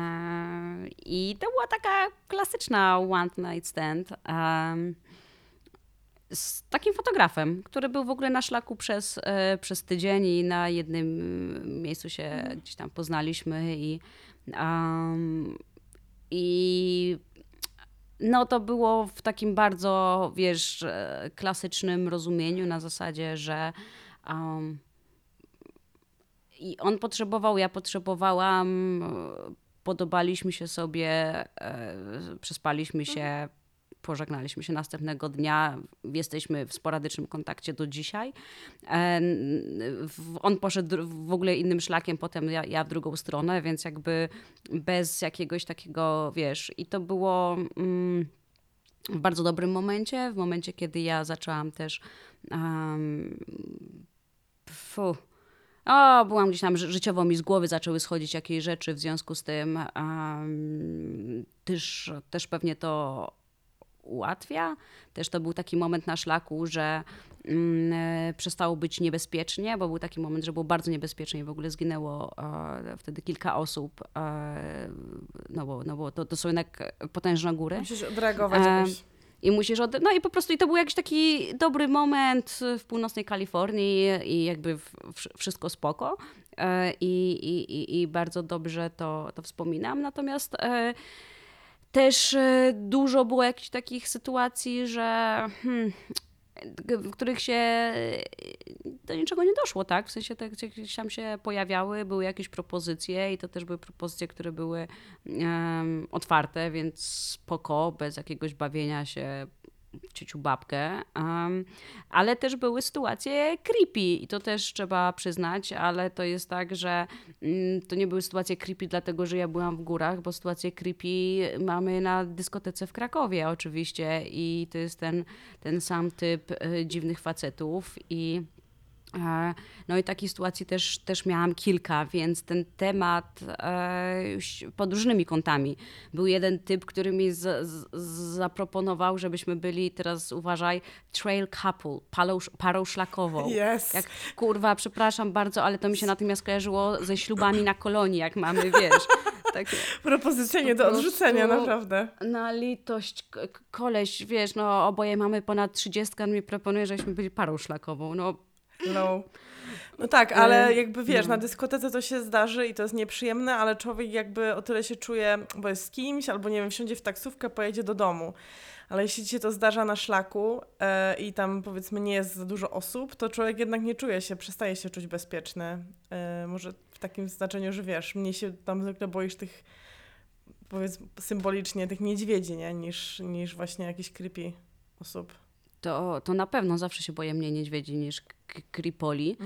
I to była taka klasyczna one night stand. em, Z takim fotografem, który był w ogóle na szlaku przez, e, przez tydzień i na jednym miejscu się gdzieś tam poznaliśmy i, em, i no to było w takim bardzo, wiesz, e, klasycznym rozumieniu na zasadzie, że um, I on potrzebował, ja potrzebowałam, podobaliśmy się sobie, e, przespaliśmy się, pożegnaliśmy się następnego dnia, jesteśmy w sporadycznym kontakcie do dzisiaj. E, On poszedł w ogóle innym szlakiem, potem ja, ja w drugą stronę, więc jakby bez jakiegoś takiego, wiesz, i to było mm, w bardzo dobrym momencie, w momencie, kiedy ja zaczęłam też um, fu, o, byłam gdzieś tam ży- życiowo mi z głowy zaczęły schodzić jakieś rzeczy, w związku z tym em, też, też pewnie to ułatwia. Też to był taki moment na szlaku, że mm, e, przestało być niebezpiecznie, bo był taki moment, że było bardzo niebezpiecznie i w ogóle zginęło e, wtedy kilka osób, e, no bo, no bo to, to są jednak potężne góry. Musisz odreagować jakoś. I musisz od... No i po prostu i to był jakiś taki dobry moment w północnej Kalifornii i jakby w- wsz- wszystko spoko. I, i, i, I bardzo dobrze to, to wspominam. Natomiast też e, dużo było jakichś takich sytuacji, że hmm, w których się e, do niczego nie doszło, tak? W sensie te gdzieś tam się pojawiały, były jakieś propozycje i to też były propozycje, które były em, otwarte, więc spoko, bez jakiegoś bawienia się ciuciu babkę, em, ale też były sytuacje creepy i to też trzeba przyznać, ale to jest tak, że mm, to nie były sytuacje creepy dlatego, że ja byłam w górach, bo sytuacje creepy mamy na dyskotece w Krakowie oczywiście i to jest ten, ten sam typ e, dziwnych facetów i No i takich sytuacji też, też miałam kilka, więc ten temat e, pod różnymi kątami. Był jeden typ, który mi z, z, zaproponował, żebyśmy byli, teraz uważaj, trail couple, parą, parą szlakową. Yes. Jak kurwa, przepraszam bardzo, ale to mi się natymiast kojarzyło ze ślubami na kolonii, jak mamy, wiesz. Takie, Propozycja nie do odrzucenia, naprawdę. na litość, koleś, wiesz, no oboje mamy ponad 30, on mi proponuje, żebyśmy byli parą szlakową. No No. No tak, ale E, jakby wiesz, no. na dyskotece to się zdarzy i to jest nieprzyjemne, ale człowiek jakby o tyle się czuje, bo jest z kimś, albo nie wiem, wsiądzie w taksówkę, pojedzie do domu. Ale jeśli ci się to zdarza na szlaku e, i tam powiedzmy nie jest za dużo osób, to człowiek jednak nie czuje się, przestaje się czuć bezpieczny. E, może w takim znaczeniu, że wiesz, mnie się tam zwykle boisz tych, powiedzmy symbolicznie, tych niedźwiedzi, nie? Niż, niż właśnie jakichś creepy osób. To, to na pewno zawsze się boję mniej niedźwiedzi niż kripoli.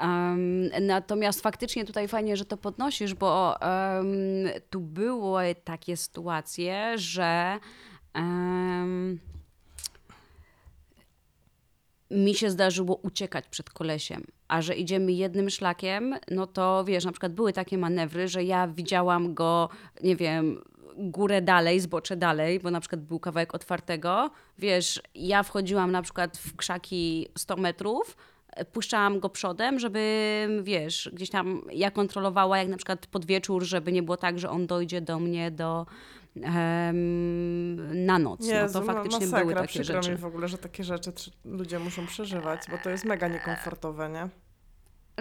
Em, natomiast faktycznie tutaj fajnie, że to podnosisz, bo em, tu były takie sytuacje, że em, mi się zdarzyło uciekać przed kolesiem, a że idziemy jednym szlakiem, no to wiesz, na przykład były takie manewry, że ja widziałam go, nie wiem, górę dalej, zbocze dalej, bo na przykład był kawałek otwartego, wiesz, ja wchodziłam na przykład w krzaki 100 metrów, puszczałam go przodem, żeby, wiesz, gdzieś tam ja kontrolowała, jak na przykład pod wieczór, żeby nie było tak, że on dojdzie do mnie do em, na noc. Jezu, no to faktycznie masakra, były takie przykro rzeczy. mi w ogóle, że takie rzeczy ludzie muszą przeżywać, bo to jest mega niekomfortowe, nie?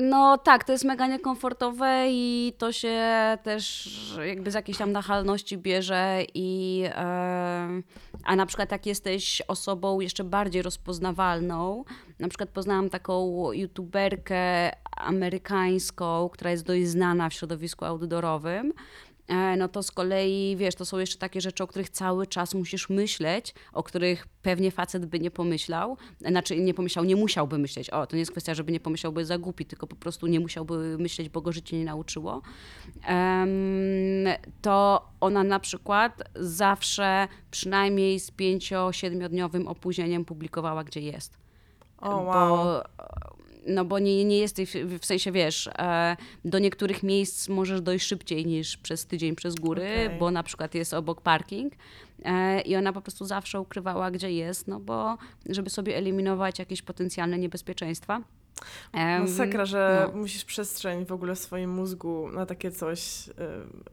No tak, to jest mega niekomfortowe i to się też jakby z jakiejś tam nachalności bierze i a na przykład jak jesteś osobą jeszcze bardziej rozpoznawalną, na przykład poznałam taką youtuberkę amerykańską, która jest dość znana w środowisku outdoorowym, no to z kolei, wiesz, to są jeszcze takie rzeczy, o których cały czas musisz myśleć, o których pewnie facet by nie pomyślał, znaczy nie pomyślał, nie musiałby myśleć. O, to nie jest kwestia, żeby nie pomyślał, jest za głupi, tylko po prostu nie musiałby myśleć, bo go życie nie nauczyło. To ona na przykład zawsze przynajmniej z pięcio-siedmiodniowym opóźnieniem publikowała, gdzie jest O, wow. bo, no bo nie, nie jesteś, w- sensie wiesz, e, do niektórych miejsc możesz dojść szybciej niż przez tydzień przez góry, Okej. bo na przykład jest obok parking e, i ona po prostu zawsze ukrywała, gdzie jest, no bo żeby sobie eliminować jakieś potencjalne niebezpieczeństwa. Masakra, że no. musisz przestrzeń w ogóle w swoim mózgu na takie coś y,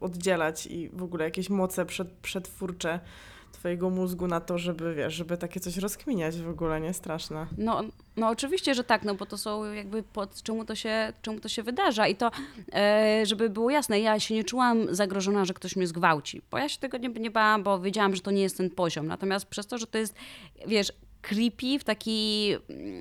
oddzielać i w ogóle jakieś moce przed, przetwórcze twojego mózgu na to, żeby, wiesz, żeby takie coś rozkminiać w ogóle, nie? Straszne. No, no oczywiście, że tak, no bo to są jakby pod czemu to się, czemu to się wydarza i to, e, żeby było jasne, ja się nie czułam zagrożona, że ktoś mnie zgwałci, bo ja się tego nie, nie bałam, bo wiedziałam, że to nie jest ten poziom, natomiast przez to, że to jest, wiesz, creepy, w taki,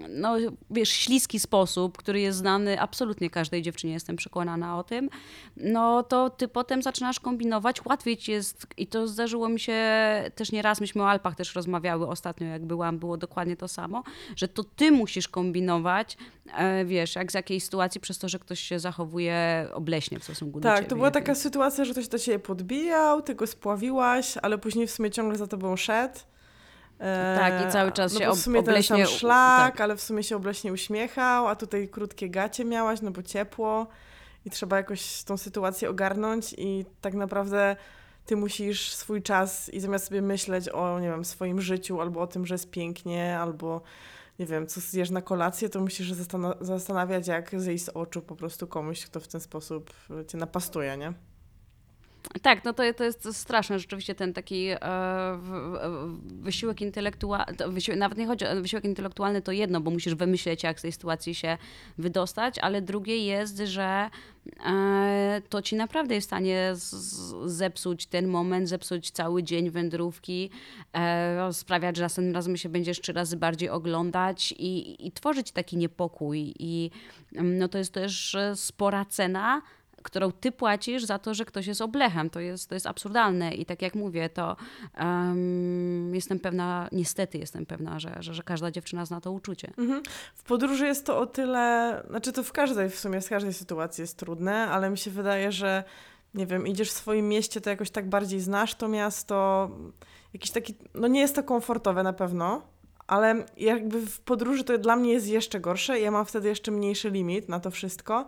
no wiesz, śliski sposób, który jest znany absolutnie każdej dziewczynie, jestem przekonana o tym, no to ty potem zaczynasz kombinować, łatwiej ci jest, i to zdarzyło mi się też nie raz, myśmy o Alpach też rozmawiały ostatnio, jak byłam, było dokładnie to samo, że to ty musisz kombinować, e, wiesz, jak z jakiej sytuacji, przez to, że ktoś się zachowuje obleśnie w stosunku do ciebie. Tak, to była taka sytuacja, że ktoś do ciebie podbijał, ty go spławiłaś, ale później w sumie ciągle za tobą szedł. E, Tak, i cały czas no się bo w ob- sumie ten obleśnie- sam szlak, tak. ale w sumie się obleśnie uśmiechał, a tutaj krótkie gacie miałaś, no bo ciepło i trzeba jakoś tą sytuację ogarnąć i tak naprawdę ty musisz swój czas i zamiast sobie myśleć o, nie wiem, swoim życiu albo o tym, że jest pięknie, albo nie wiem, co zjesz na kolację, to musisz zastanawiać, jak zejść z oczu po prostu komuś, kto w ten sposób cię napastuje, nie? Tak, no to, to jest straszne, rzeczywiście ten taki e, wysiłek intelektualny, nawet nie chodzi o wysiłek intelektualny, to jedno, bo musisz wymyśleć, jak z tej sytuacji się wydostać, ale drugie jest, że e, to ci naprawdę jest w stanie zepsuć ten moment, zepsuć cały dzień wędrówki, e, sprawiać, że następnym razem się będziesz trzy razy bardziej oglądać i, i tworzyć taki niepokój. I mm, no to jest też e, spora cena, którą ty płacisz za to, że ktoś jest oblechem. To jest, to jest absurdalne i tak jak mówię, to em, jestem pewna, niestety jestem pewna, że, że, że każda dziewczyna zna to uczucie. Mhm. W podróży jest to o tyle, znaczy to w każdej, w sumie z każdej sytuacji jest trudne, ale mi się wydaje, że nie wiem, idziesz w swoim mieście, to jakoś tak bardziej znasz to miasto, jakiś taki, no nie jest to komfortowe na pewno, ale jakby w podróży to dla mnie jest jeszcze gorsze. Ja mam wtedy jeszcze mniejszy limit na to wszystko,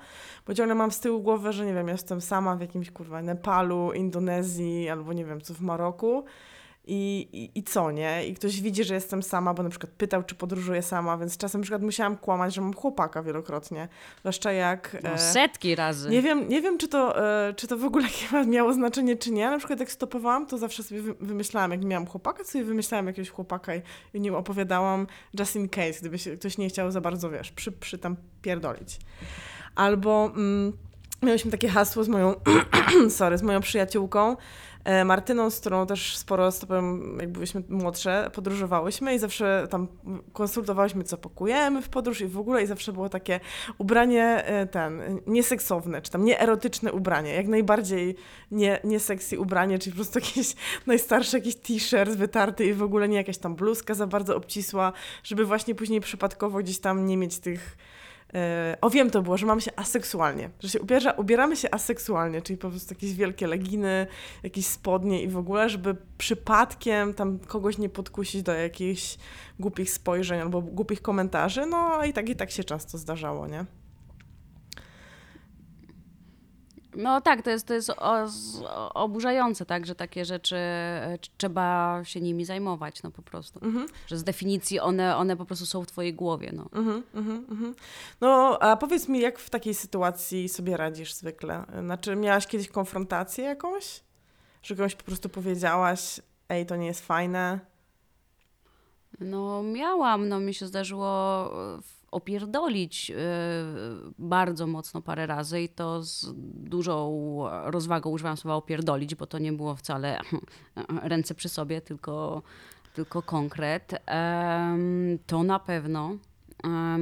bo ciągle mam z tyłu głowy, że nie wiem, jestem sama w jakimś kurwa Nepalu, Indonezji albo nie wiem co w Maroku. I, i, I co, nie? I ktoś widzi, że jestem sama, bo na przykład pytał, czy podróżuję sama, więc czasem na przykład musiałam kłamać, że mam chłopaka wielokrotnie. Zwłaszcza jak... No, e, setki razy. nie wiem, nie wiem czy, to, e, czy to w ogóle miało znaczenie, czy nie. Na przykład jak stopowałam, to zawsze sobie wy- wymyślałam, jak miałam chłopaka, sobie wymyślałam jakiegoś chłopaka i, i nim opowiadałam just in case, gdyby się ktoś nie chciał za bardzo, wiesz, przy, przy tam pierdolić. Albo mm, miałyśmy takie hasło z moją, sorry, z moją przyjaciółką, Martyną, z którą też sporo stopem, jak byliśmy młodsze, podróżowałyśmy i zawsze tam konsultowałyśmy, co pakujemy w podróż i w ogóle i zawsze było takie ubranie e, ten, nieseksowne, czy tam nieerotyczne ubranie, jak najbardziej nie, nie sexy ubranie, czyli po prostu jakieś najstarszy jakiś t-shirt wytarty i w ogóle nie jakaś tam bluzka za bardzo obcisła, żeby właśnie później przypadkowo gdzieś tam nie mieć tych E, O wiem to było, że mamy się aseksualnie, że się ubiera, ubieramy się aseksualnie, czyli po prostu jakieś wielkie leginy, jakieś spodnie i w ogóle, żeby przypadkiem tam kogoś nie podkusić do jakichś głupich spojrzeń albo głupich komentarzy, no i tak i tak się często zdarzało, nie? No tak, to jest, to jest oburzające, tak, że takie rzeczy e, tr- trzeba się nimi zajmować, no po prostu. Mhm. Że z definicji one, one po prostu są w twojej głowie, no. Mhm, mhm, mhm. No, a powiedz mi, jak w takiej sytuacji sobie radzisz zwykle? Znaczy, miałaś kiedyś konfrontację jakąś? Że komuś po prostu powiedziałaś, ej, to nie jest fajne? No miałam, no mi się zdarzyło e, opierdolić e, bardzo mocno parę razy i to z dużą rozwagą używałam słowa opierdolić, bo to nie było wcale ręce przy sobie, tylko, tylko konkret. To na pewno.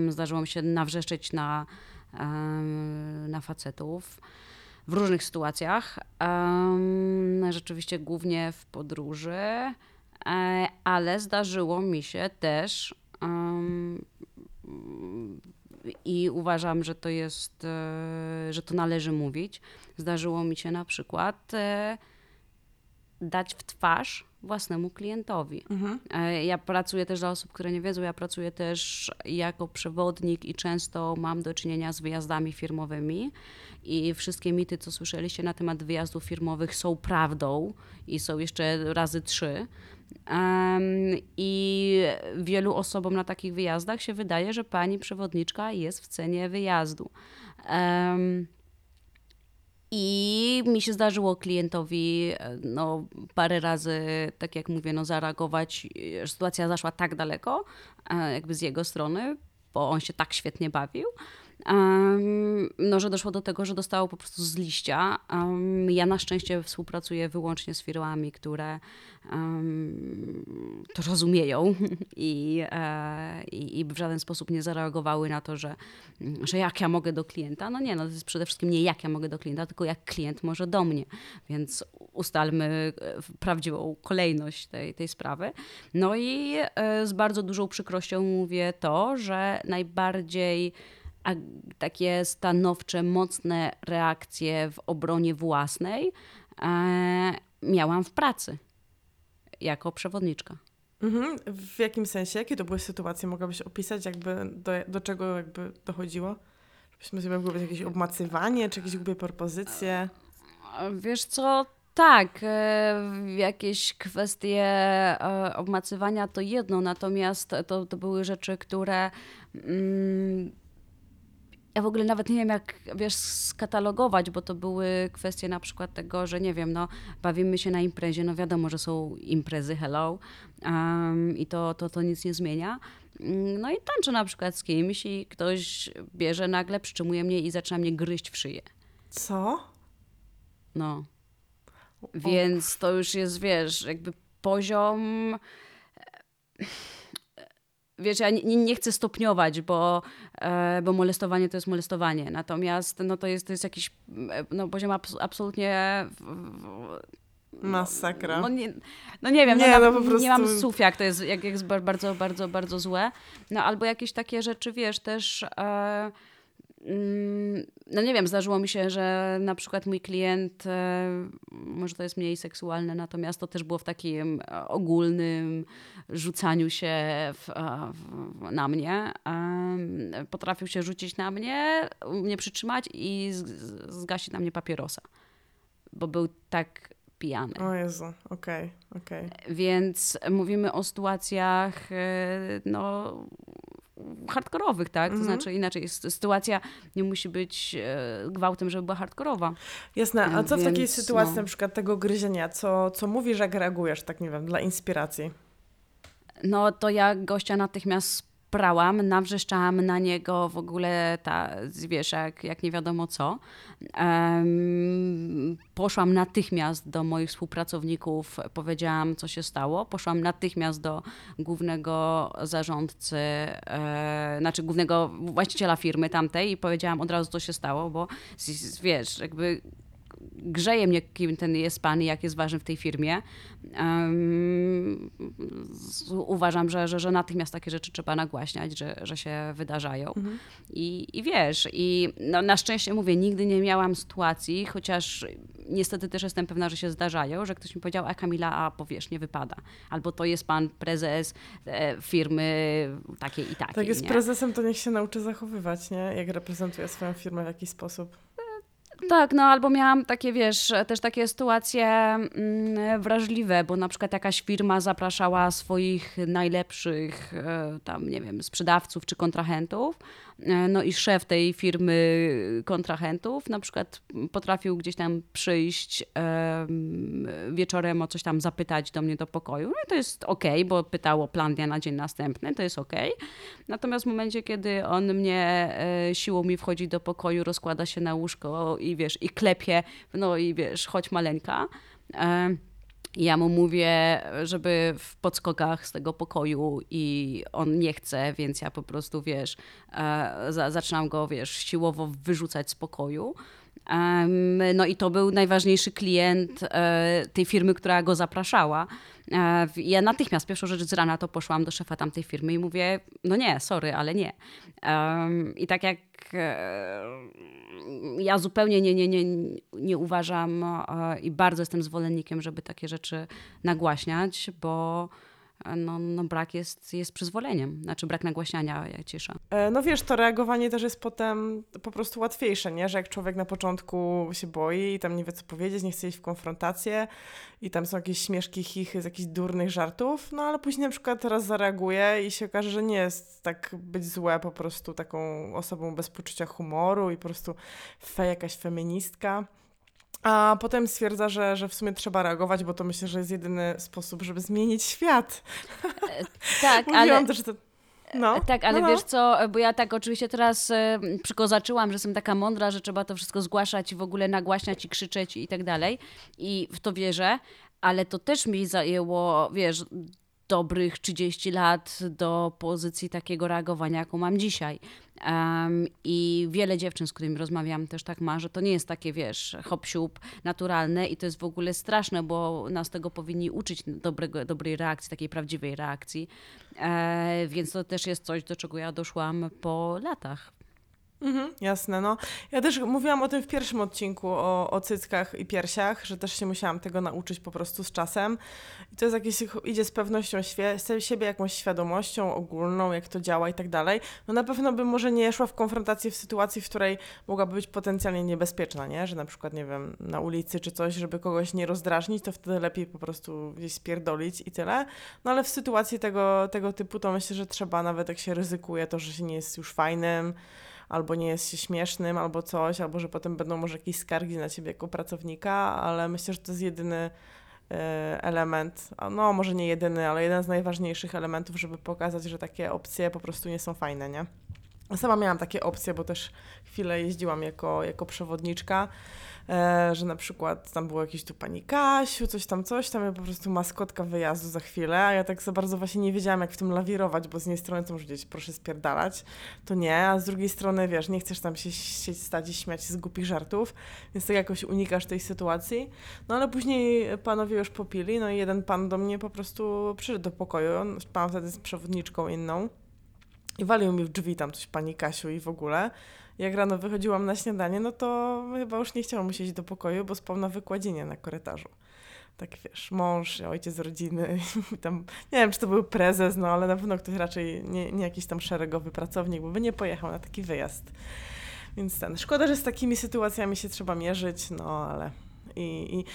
Zdarzyło mi się nawrzeszczeć na, na facetów w różnych sytuacjach. Rzeczywiście głównie w podróży. E, ale zdarzyło mi się też i uważam, że to jest, e, że to należy mówić. Zdarzyło mi się na przykład e, dać w twarz własnemu klientowi. Mhm. E, Ja pracuję też dla osób, które nie wiedzą, ja pracuję też jako przewodnik i często mam do czynienia z wyjazdami firmowymi i wszystkie mity, co słyszeliście na temat wyjazdów firmowych są prawdą i są jeszcze razy trzy. I wielu osobom na takich wyjazdach się wydaje, że pani przewodniczka jest w cenie wyjazdu. I mi się zdarzyło klientowi e, no, parę razy, tak jak mówię, no, zareagować. E, Sytuacja zaszła tak daleko, e, jakby z jego strony, bo on się tak świetnie bawił. Um, no, że doszło do tego, że dostało po prostu z liścia. Um, ja na szczęście współpracuję wyłącznie z firmami, które um, to rozumieją i, e, i, w żaden sposób nie zareagowały na to, że, że jak ja mogę do klienta. No nie, no to jest przede wszystkim nie jak ja mogę do klienta, tylko jak klient może do mnie. Więc ustalmy e, prawdziwą kolejność tej, tej sprawy. No i e, z bardzo dużą przykrością mówię to, że najbardziej a takie stanowcze, mocne reakcje w obronie własnej e, miałam w pracy jako przewodniczka. Mhm. W jakim sensie? Jakie to były sytuacje? Mogłabyś opisać, jakby do, do czego jakby dochodziło? Żebyśmy sobie mogły jakieś obmacywanie, czy jakieś głupie propozycje? Wiesz co, tak, e, jakieś kwestie e, obmacywania to jedno, natomiast to, to były rzeczy, które mm, ja w ogóle nawet nie wiem, jak wiesz, skatalogować, bo to były kwestie na przykład tego, że nie wiem, no, bawimy się na imprezie, no wiadomo, że są imprezy, hello, um, i to, to, to nic nie zmienia. Mm, no i tańczę na przykład z kimś i ktoś bierze nagle, przytrzymuje mnie i zaczyna mnie gryźć w szyję. Co? No. Więc to już jest, wiesz, jakby poziom wiesz, ja nie, nie, chcę stopniować, bo, e, bo molestowanie to jest molestowanie. Natomiast no, to, jest, to jest jakiś e, no, poziom abs absolutnie. Masakra. No nie, no nie wiem, nie, no, no, po prostu... nie mam słów, jak to jest, jak jest bardzo, bardzo, bardzo złe. No albo jakieś takie rzeczy, wiesz, też. E, no nie wiem, zdarzyło mi się, że na przykład mój klient, e, może to jest mniej seksualne, natomiast to też było w takim e, ogólnym rzucaniu się w, w, na mnie. Potrafił się rzucić na mnie, mnie przytrzymać i zgasić na mnie papierosa, bo był tak pijany. O Jezu, okej, okay, okej. Okay. Więc mówimy o sytuacjach, e, no hardkorowych, tak? To mhm. znaczy inaczej, sytuacja nie musi być e, gwałtem, żeby była hardkorowa. Jasne, a co Więc, w takiej sytuacji no. na przykład tego gryzienia, co, co mówisz, jak reagujesz, tak nie wiem, dla inspiracji? No to ja gościa natychmiast prałam, nawrzeszczałam na niego w ogóle ta, wiesz, jak, nie wiadomo co. Poszłam natychmiast do moich współpracowników, powiedziałam, co się stało. Poszłam natychmiast do głównego zarządcy, e, znaczy głównego właściciela firmy tamtej i powiedziałam od razu, co się stało, bo wiesz, jakby grzeje mnie, kim ten jest pan i jak jest ważny w tej firmie. Um, uważam, że, że, że natychmiast takie rzeczy trzeba nagłaśniać, że, że się wydarzają. Mhm. I, I wiesz, i no, na szczęście mówię, nigdy nie miałam sytuacji, chociaż niestety też jestem pewna, że się zdarzają, że ktoś mi powiedział, a Kamila, a powiesz, nie wypada. Albo to jest pan prezes e, firmy takiej i takiej. Tak jest nie? prezesem, to niech się nauczy zachowywać, nie? Jak reprezentuje swoją firmę w jakiś sposób. Tak, no albo miałam takie, wiesz, też takie sytuacje mm, wrażliwe, bo na przykład jakaś firma zapraszała swoich najlepszych, e, tam, nie wiem, sprzedawców czy kontrahentów, no i szef tej firmy kontrahentów na przykład potrafił gdzieś tam przyjść wieczorem o coś tam zapytać do mnie do pokoju. No i to jest ok, bo pytało plan dnia na dzień następny, to jest ok. Natomiast w momencie, kiedy on mnie e, siłą mi wchodzi do pokoju, rozkłada się na łóżko i wiesz, i klepie, no i wiesz, chodź maleńka, e, ja mu mówię, żeby w podskokach z tego pokoju i on nie chce, więc ja po prostu, wiesz, e, zaczynam go, wiesz, siłowo wyrzucać z pokoju. No i to był najważniejszy klient e, tej firmy, która go zapraszała. E, ja natychmiast, pierwszą rzecz z rana to poszłam do szefa tamtej firmy i mówię, no nie, sorry, ale nie. I tak jak e, ja zupełnie nie, nie, nie, nie uważam i bardzo jestem zwolennikiem, żeby takie rzeczy nagłaśniać, bo no, no brak jest, jest przyzwoleniem, znaczy brak nagłaśniania, ja cisza. E, no wiesz, to reagowanie też jest potem po prostu łatwiejsze, nie? Że jak człowiek na początku się boi i tam nie wie co powiedzieć, nie chce iść w konfrontację i tam są jakieś śmieszki, chichy z jakichś durnych żartów, no ale później na przykład teraz zareaguje i się okaże, że nie jest tak być złe po prostu taką osobą bez poczucia humoru i po prostu fe, jakaś feministka. A potem stwierdza, że, że w sumie trzeba reagować, bo to myślę, że jest jedyny sposób, żeby zmienić świat. E, tak, ale... Też, że to... No. Tak, ale no, no. wiesz co, bo ja tak oczywiście teraz e, przykozaczyłam, że jestem taka mądra, że trzeba to wszystko zgłaszać i w ogóle nagłaśniać i krzyczeć i tak dalej. I w to wierzę, ale to też mi zajęło, wiesz, dobrych 30 lat do pozycji takiego reagowania, jaką mam dzisiaj. Em, I wiele dziewczyn, z którymi rozmawiam, też tak ma, że to nie jest takie, wiesz, hop naturalne i to jest w ogóle straszne, bo nas tego powinni uczyć dobrego, dobrej reakcji, takiej prawdziwej reakcji. E, więc to też jest coś, do czego ja doszłam po latach. Mhm, jasne, no. Ja też mówiłam o tym w pierwszym odcinku, o, o cyckach i piersiach, że też się musiałam tego nauczyć po prostu z czasem. I to jest jakieś, idzie z pewnością z siebie, jakąś świadomością ogólną, jak to działa i tak dalej. No na pewno bym może nie szła w konfrontację w sytuacji, w której mogłaby być potencjalnie niebezpieczna, nie? Że na przykład, nie wiem, na ulicy czy coś, żeby kogoś nie rozdrażnić, to wtedy lepiej po prostu gdzieś spierdolić i tyle. No ale w sytuacji tego, tego typu to myślę, że trzeba nawet jak się ryzykuje to, że się nie jest już fajnym, albo nie jest się śmiesznym, albo coś, albo że potem będą może jakieś skargi na ciebie jako pracownika, ale myślę, że to jest jedyny e, element, no może nie jedyny, ale jeden z najważniejszych elementów, żeby pokazać, że takie opcje po prostu nie są fajne, nie? Sama miałam takie opcje, bo też chwilę jeździłam jako, jako przewodniczka, że na przykład tam było jakieś tu pani Kasiu, coś tam, coś tam, ja po prostu maskotka wyjazdu za chwilę, a ja tak za bardzo właśnie nie wiedziałam, jak w tym lawirować, bo z jednej strony to może gdzieś proszę spierdalać, to nie, a z drugiej strony, wiesz, nie chcesz tam się, się stać i śmiać z głupich żartów, więc tak jakoś unikasz tej sytuacji. No ale później panowie już popili, no i jeden pan do mnie po prostu przyszedł do pokoju, on, pan wtedy z przewodniczką inną, i walił mi w drzwi tam coś pani Kasiu i w ogóle. Jak rano wychodziłam na śniadanie, no to chyba już nie chciałam mu siedzieć do pokoju, bo spał na wykładzinie na korytarzu. Tak wiesz, mąż, ojciec rodziny, tam, nie wiem czy to był prezes, no ale na pewno ktoś raczej nie, nie jakiś tam szeregowy pracownik, bo by nie pojechał na taki wyjazd. Więc ten, szkoda, że z takimi sytuacjami się trzeba mierzyć, no ale i, i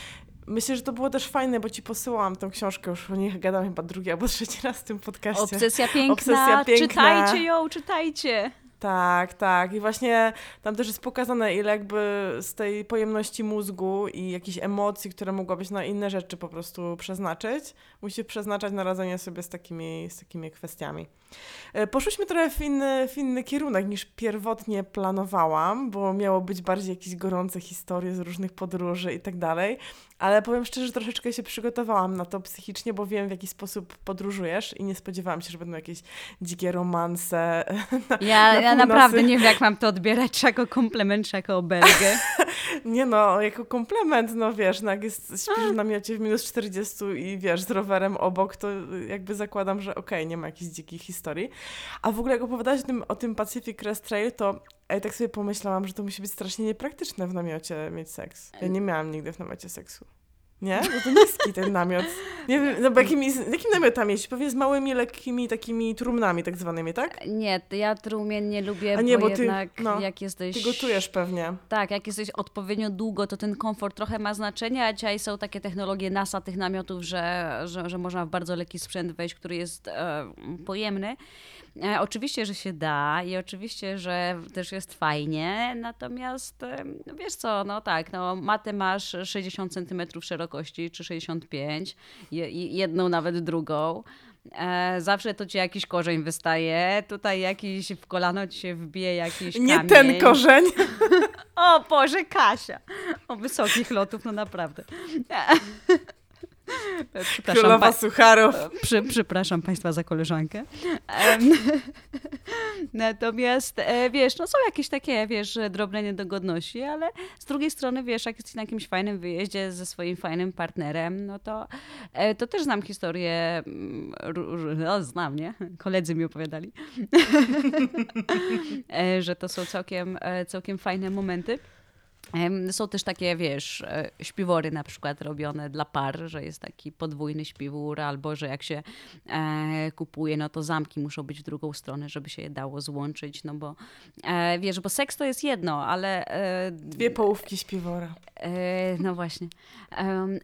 Myślę, że to było też fajne, bo ci posyłałam tę książkę, już o niej gadam chyba drugi albo trzeci raz w tym podcaście. Obsesja piękna, Obsesja piękna. czytajcie ją, czytajcie. Tak, tak. I właśnie tam też jest pokazane, ile jakby z tej pojemności mózgu i jakichś emocji, które mogłabyś na inne rzeczy po prostu przeznaczyć, musisz przeznaczać na radzenie sobie z takimi, z takimi kwestiami. E, poszłyśmy trochę w inny, w inny kierunek niż pierwotnie planowałam, bo miało być bardziej jakieś gorące historie z różnych podróży i tak dalej, ale powiem szczerze, że troszeczkę się przygotowałam na to psychicznie, bo wiem w jaki sposób podróżujesz i nie spodziewałam się, że będą jakieś dzikie romanse. Na, Ja, na ja naprawdę nie wiem, jak mam to odbierać, czy jako komplement, czy jako obelgę. Nie no, jako komplement, no wiesz, no jak jest, śpisz w namiocie w minus 40 i wiesz, z rowerem obok, to jakby zakładam, że okej, nie ma jakichś dzikich historii. A w ogóle jak opowiadałaś o tym, o tym Pacific Crest Trail, to ja tak sobie pomyślałam, że to musi być strasznie niepraktyczne w namiocie mieć seks. Ja nie miałam nigdy w namiocie seksu. Nie? No to niski ten namiot. Nie wiem, no bo jakimi, jakim namiotami jeździć? Pewnie z małymi, lekkimi takimi trumnami tak zwanymi, tak? Nie, ja trumien nie lubię, A nie, bo, bo ty- jednak no, jak jesteś... Ty gotujesz pewnie. Tak, jak jesteś odpowiednio długo, to ten komfort trochę ma znaczenie, a dzisiaj są takie technologie NASA tych namiotów, że, że, że można w bardzo lekki sprzęt wejść, który jest e, pojemny. E, oczywiście, że się da i oczywiście, że też jest fajnie, natomiast e, no wiesz co, no tak, no matę masz 60 cm szerokości, czy 65, je, i jedną nawet drugą. E, zawsze to ci jakiś korzeń wystaje, tutaj jakiś w kolano ci się wbije jakiś Nie kamień. ten korzeń. O Boże, Kasia! O wysokich lotów, no naprawdę. Przepraszam, Królowa sucharów. przy, przepraszam Państwa za koleżankę. Natomiast, e, wiesz, no są jakieś takie, wiesz, drobne niedogodności, ale z drugiej strony, wiesz, jak jesteś na jakimś fajnym wyjeździe ze swoim fajnym partnerem, no to, e, to też znam historię, mm, no znam, nie? Koledzy mi opowiadali, E, że to są całkiem, całkiem fajne momenty. Są też takie, wiesz, e, śpiwory na przykład robione dla par, że jest taki podwójny śpiwór, albo że jak się e, kupuje, no to zamki muszą być w drugą stronę, żeby się je dało złączyć, no bo e, wiesz, bo seks to jest jedno, ale e, Dwie połówki śpiwora. E, no właśnie.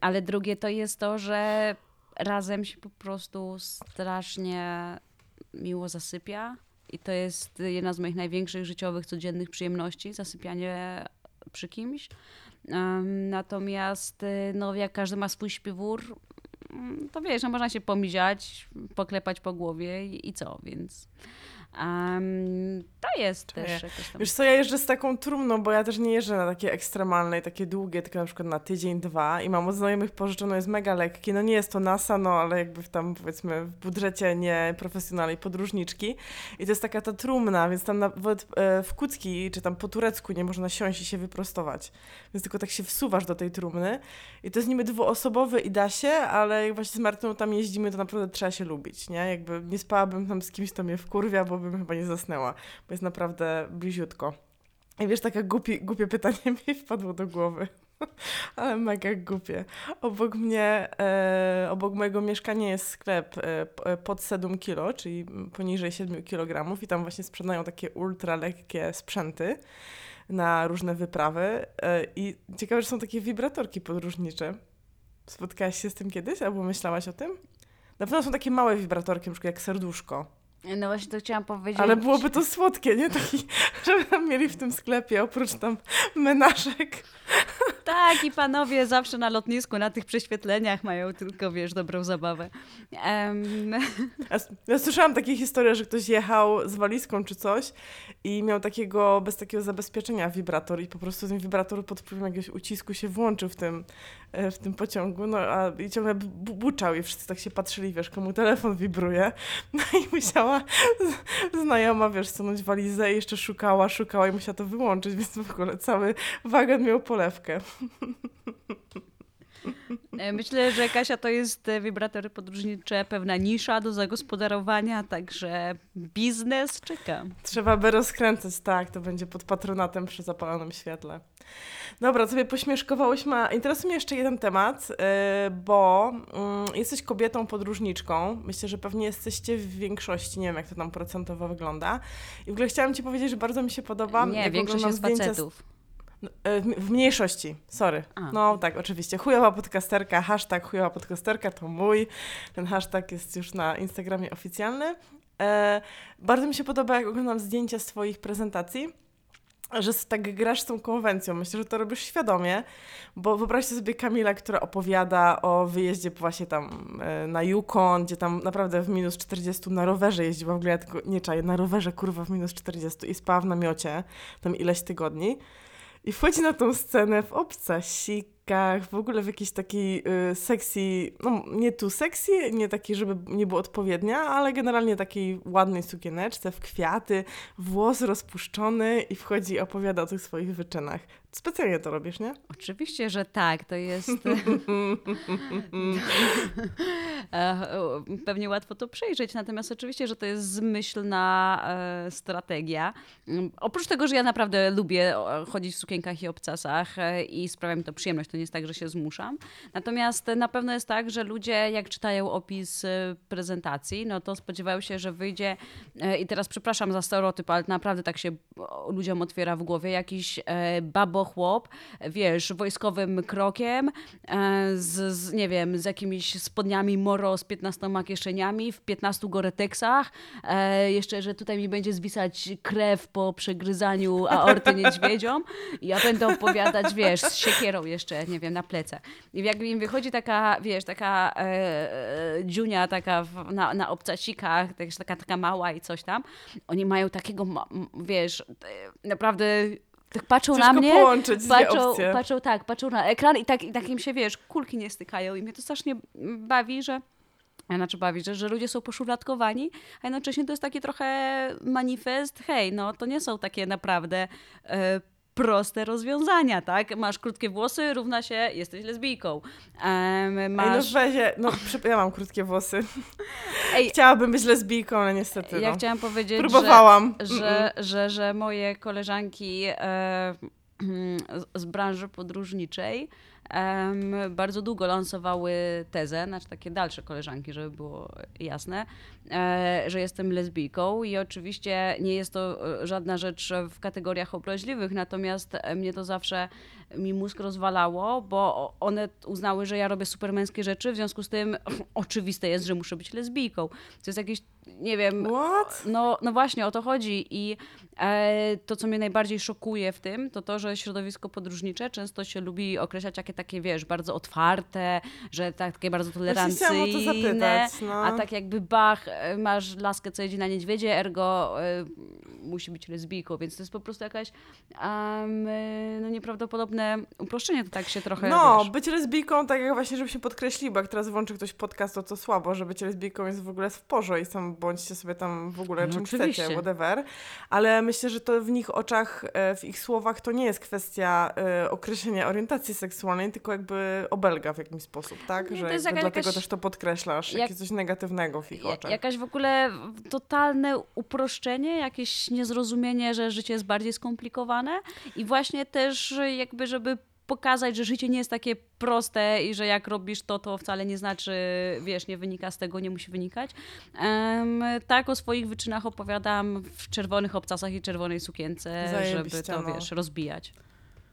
Ale drugie to jest to, że razem się po prostu strasznie miło zasypia. I to jest jedna z moich największych życiowych, codziennych przyjemności zasypianie przy kimś. Natomiast, y, no, jak każdy ma swój śpiwór, mm, to wiesz, no można się pomiziać, poklepać po głowie i, i co, więc em, to jest Czuję. też jakoś tam... Wiesz co, ja jeżdżę z taką trumną, bo ja też nie jeżdżę na takie ekstremalne i takie długie, tylko na przykład na tydzień, dwa i mam od znajomych pożyczone, jest mega lekkie. No nie jest to NASA, no ale jakby w tam powiedzmy w budżecie nie profesjonalnej podróżniczki. I to jest taka ta trumna, więc tam nawet e, w kucki czy tam po turecku nie można siąść i się wyprostować. Więc tylko tak się wsuwasz do tej trumny. I to jest niby dwuosobowy i da się, ale jak właśnie z Martyną tam jeździmy, to naprawdę trzeba się lubić, nie? Jakby nie spałabym tam z kimś, kto mnie wkurwia, bo bym chyba nie zasnęła, bo jest naprawdę bliziutko. I wiesz, takie głupie, głupie pytanie mi wpadło do głowy. Ale mega głupie. Obok mnie, e, obok mojego mieszkania jest sklep e, e, pod 7 kilo, czyli poniżej 7 kg i tam właśnie sprzedają takie ultra lekkie sprzęty na różne wyprawy. E, I ciekawe, że są takie wibratorki podróżnicze. Spotkałaś się z tym kiedyś albo myślałaś o tym? Na pewno są takie małe wibratorki, przykład jak serduszko. No właśnie to chciałam powiedzieć. Ale byłoby to słodkie, nie? Taki, żeby tam mieli w tym sklepie, oprócz tam menażek. Tak, i panowie zawsze na lotnisku, na tych prześwietleniach mają tylko, wiesz, dobrą zabawę. Em, Ja, ja słyszałam takie historie, że ktoś jechał z walizką czy coś i miał takiego, bez takiego zabezpieczenia wibrator i po prostu ten wibrator pod wpływem jakiegoś ucisku się włączył w tym, e, w tym pociągu, no a i ciągle bu- buczał i wszyscy tak się patrzyli, wiesz, komu telefon wibruje. No i musiała znajoma, wiesz, stanąć walizę i jeszcze szukała, szukała i musiała to wyłączyć, więc w ogóle cały wagon miał polewkę. E, Myślę, że Kasia to jest e, wibratory podróżnicze, pewna nisza do zagospodarowania, także biznes czeka. Trzeba by rozkręcać, tak, to będzie pod patronatem przy zapalonym świetle. Dobra, sobie pośmieszkowałyśmy. a Interesuje mnie jeszcze jeden temat, yy, bo mm, jesteś kobietą podróżniczką. Myślę, że pewnie jesteście w większości, nie wiem jak to tam procentowo wygląda. I w ogóle chciałam Ci powiedzieć, że bardzo mi się podoba. Nie, jak większość jest zdjęcia facetów. E, W mniejszości, sorry. A. No tak, oczywiście. Chujowa podcasterka, hashtag chujowa podcasterka to mój. Ten hashtag jest już na Instagramie oficjalny. E, bardzo mi się podoba, jak oglądam zdjęcia z Twoich prezentacji, że tak grasz z tą konwencją. Myślę, że to robisz świadomie, bo wyobraźcie sobie Kamila, która opowiada o wyjeździe właśnie tam e, na Yukon, gdzie tam naprawdę w minus 40 na rowerze jeździła. W ogóle ja tego nie czaję, na rowerze kurwa w minus 40 i spała w namiocie tam ileś tygodni. I wchodzi na tą scenę w obcasikach, w ogóle w jakiejś takiej y, sexy, no nie tu sexy, nie takiej, żeby nie było odpowiednia, ale generalnie takiej ładnej sukieneczce, w kwiaty, włos rozpuszczony i wchodzi i opowiada o tych swoich wyczynach. Specjalnie to robisz, nie? Oczywiście, że tak, to jest. E, Pewnie łatwo to przejrzeć, natomiast oczywiście, że to jest zmyślna e, strategia. Mm, Oprócz tego, że ja naprawdę lubię chodzić w sukienkach i obcasach e, i sprawia mi to przyjemność, to nie jest tak, że się zmuszam. Natomiast na pewno jest tak, że ludzie, jak czytają opis prezentacji, no to spodziewają się, że wyjdzie, i teraz przepraszam za stereotyp, ale naprawdę tak się ludziom otwiera w głowie, jakiś babochłop, wiesz, wojskowym krokiem, e, z, z, nie wiem, z jakimiś spodniami moro z 15 kieszeniami, w 15 goreteksach, e, jeszcze, że tutaj mi będzie zwisać krew po przegryzaniu aorty niedźwiedziom i ja będę opowiadać, wiesz, z siekierą jeszcze, nie wiem, na plecach. I jak im wychodzi taka, wiesz, taka e, e, dziunia taka w, na, na obcasikach, taka, taka mała i coś tam, oni mają takiego, wiesz, naprawdę tak patrzą Ciężko na mnie, połączyć patrzą, patrzą, tak, patrzą na ekran i tak, i tak im się, wiesz, kulki nie stykają i mnie to strasznie bawi, że znaczy bawi, że, że ludzie są poszufladkowani, a jednocześnie to jest taki trochę manifest, hej, no to nie są takie naprawdę e, proste rozwiązania, tak? Masz krótkie włosy, równa się, jesteś lesbijką. Em, Ej, no masz... wezie, no ja mam krótkie włosy. Ej, Chciałabym być lesbijką, ale niestety ja no. chciałam powiedzieć, że Próbowałam. że, że, że moje koleżanki e, z- branży podróżniczej em, bardzo długo lansowały tezę, znaczy takie dalsze koleżanki, żeby było jasne, że jestem lesbijką i oczywiście nie jest to e, żadna rzecz w kategoriach obraźliwych, natomiast e, mnie to zawsze mi mózg rozwalało, bo one uznały, że ja robię supermęskie rzeczy, w związku z tym oczywiste jest, że muszę być lesbijką. To jest jakieś, nie wiem... What? No, no właśnie, o to chodzi i e, to, co mnie najbardziej szokuje w tym, to to, że środowisko podróżnicze często się lubi określać jakie takie, wiesz, bardzo otwarte, że tak, takie bardzo chciałam o to tolerancyjne, zapytać, no. a tak jakby bach, e, masz laskę, co jedzie na niedźwiedzie, ergo e, musi być lesbijką, więc to jest po prostu jakaś em, e, no nieprawdopodobne uproszczenie, to tak się trochę, No, wiesz, być lesbijką, tak jak właśnie, żebyśmy podkreślili, bo jak teraz włączy ktoś podcast, to co słabo, że bycie lesbijką jest w ogóle w porze i sam bądźcie sobie tam w ogóle No czym oczywiście. chcecie, whatever. Ale myślę, że to w nich oczach, e, w ich słowach to nie jest kwestia e, określenia orientacji seksualnej, tylko jakby obelga w jakimś sposób, tak? Nie, że to jest jaka- dlatego jakaś- też to podkreślasz, jak- jakieś coś negatywnego w ich oczach. Jakaś w ogóle totalne uproszczenie, jakieś niezrozumienie, że życie jest bardziej skomplikowane i właśnie też jakby, żeby pokazać, że życie nie jest takie proste i że jak robisz to, to wcale nie znaczy, wiesz, nie wynika z tego, nie musi wynikać. Em, tak o swoich wyczynach opowiadam w czerwonych obcasach i czerwonej sukience, żeby Zajebiście, to, no. wiesz, rozbijać.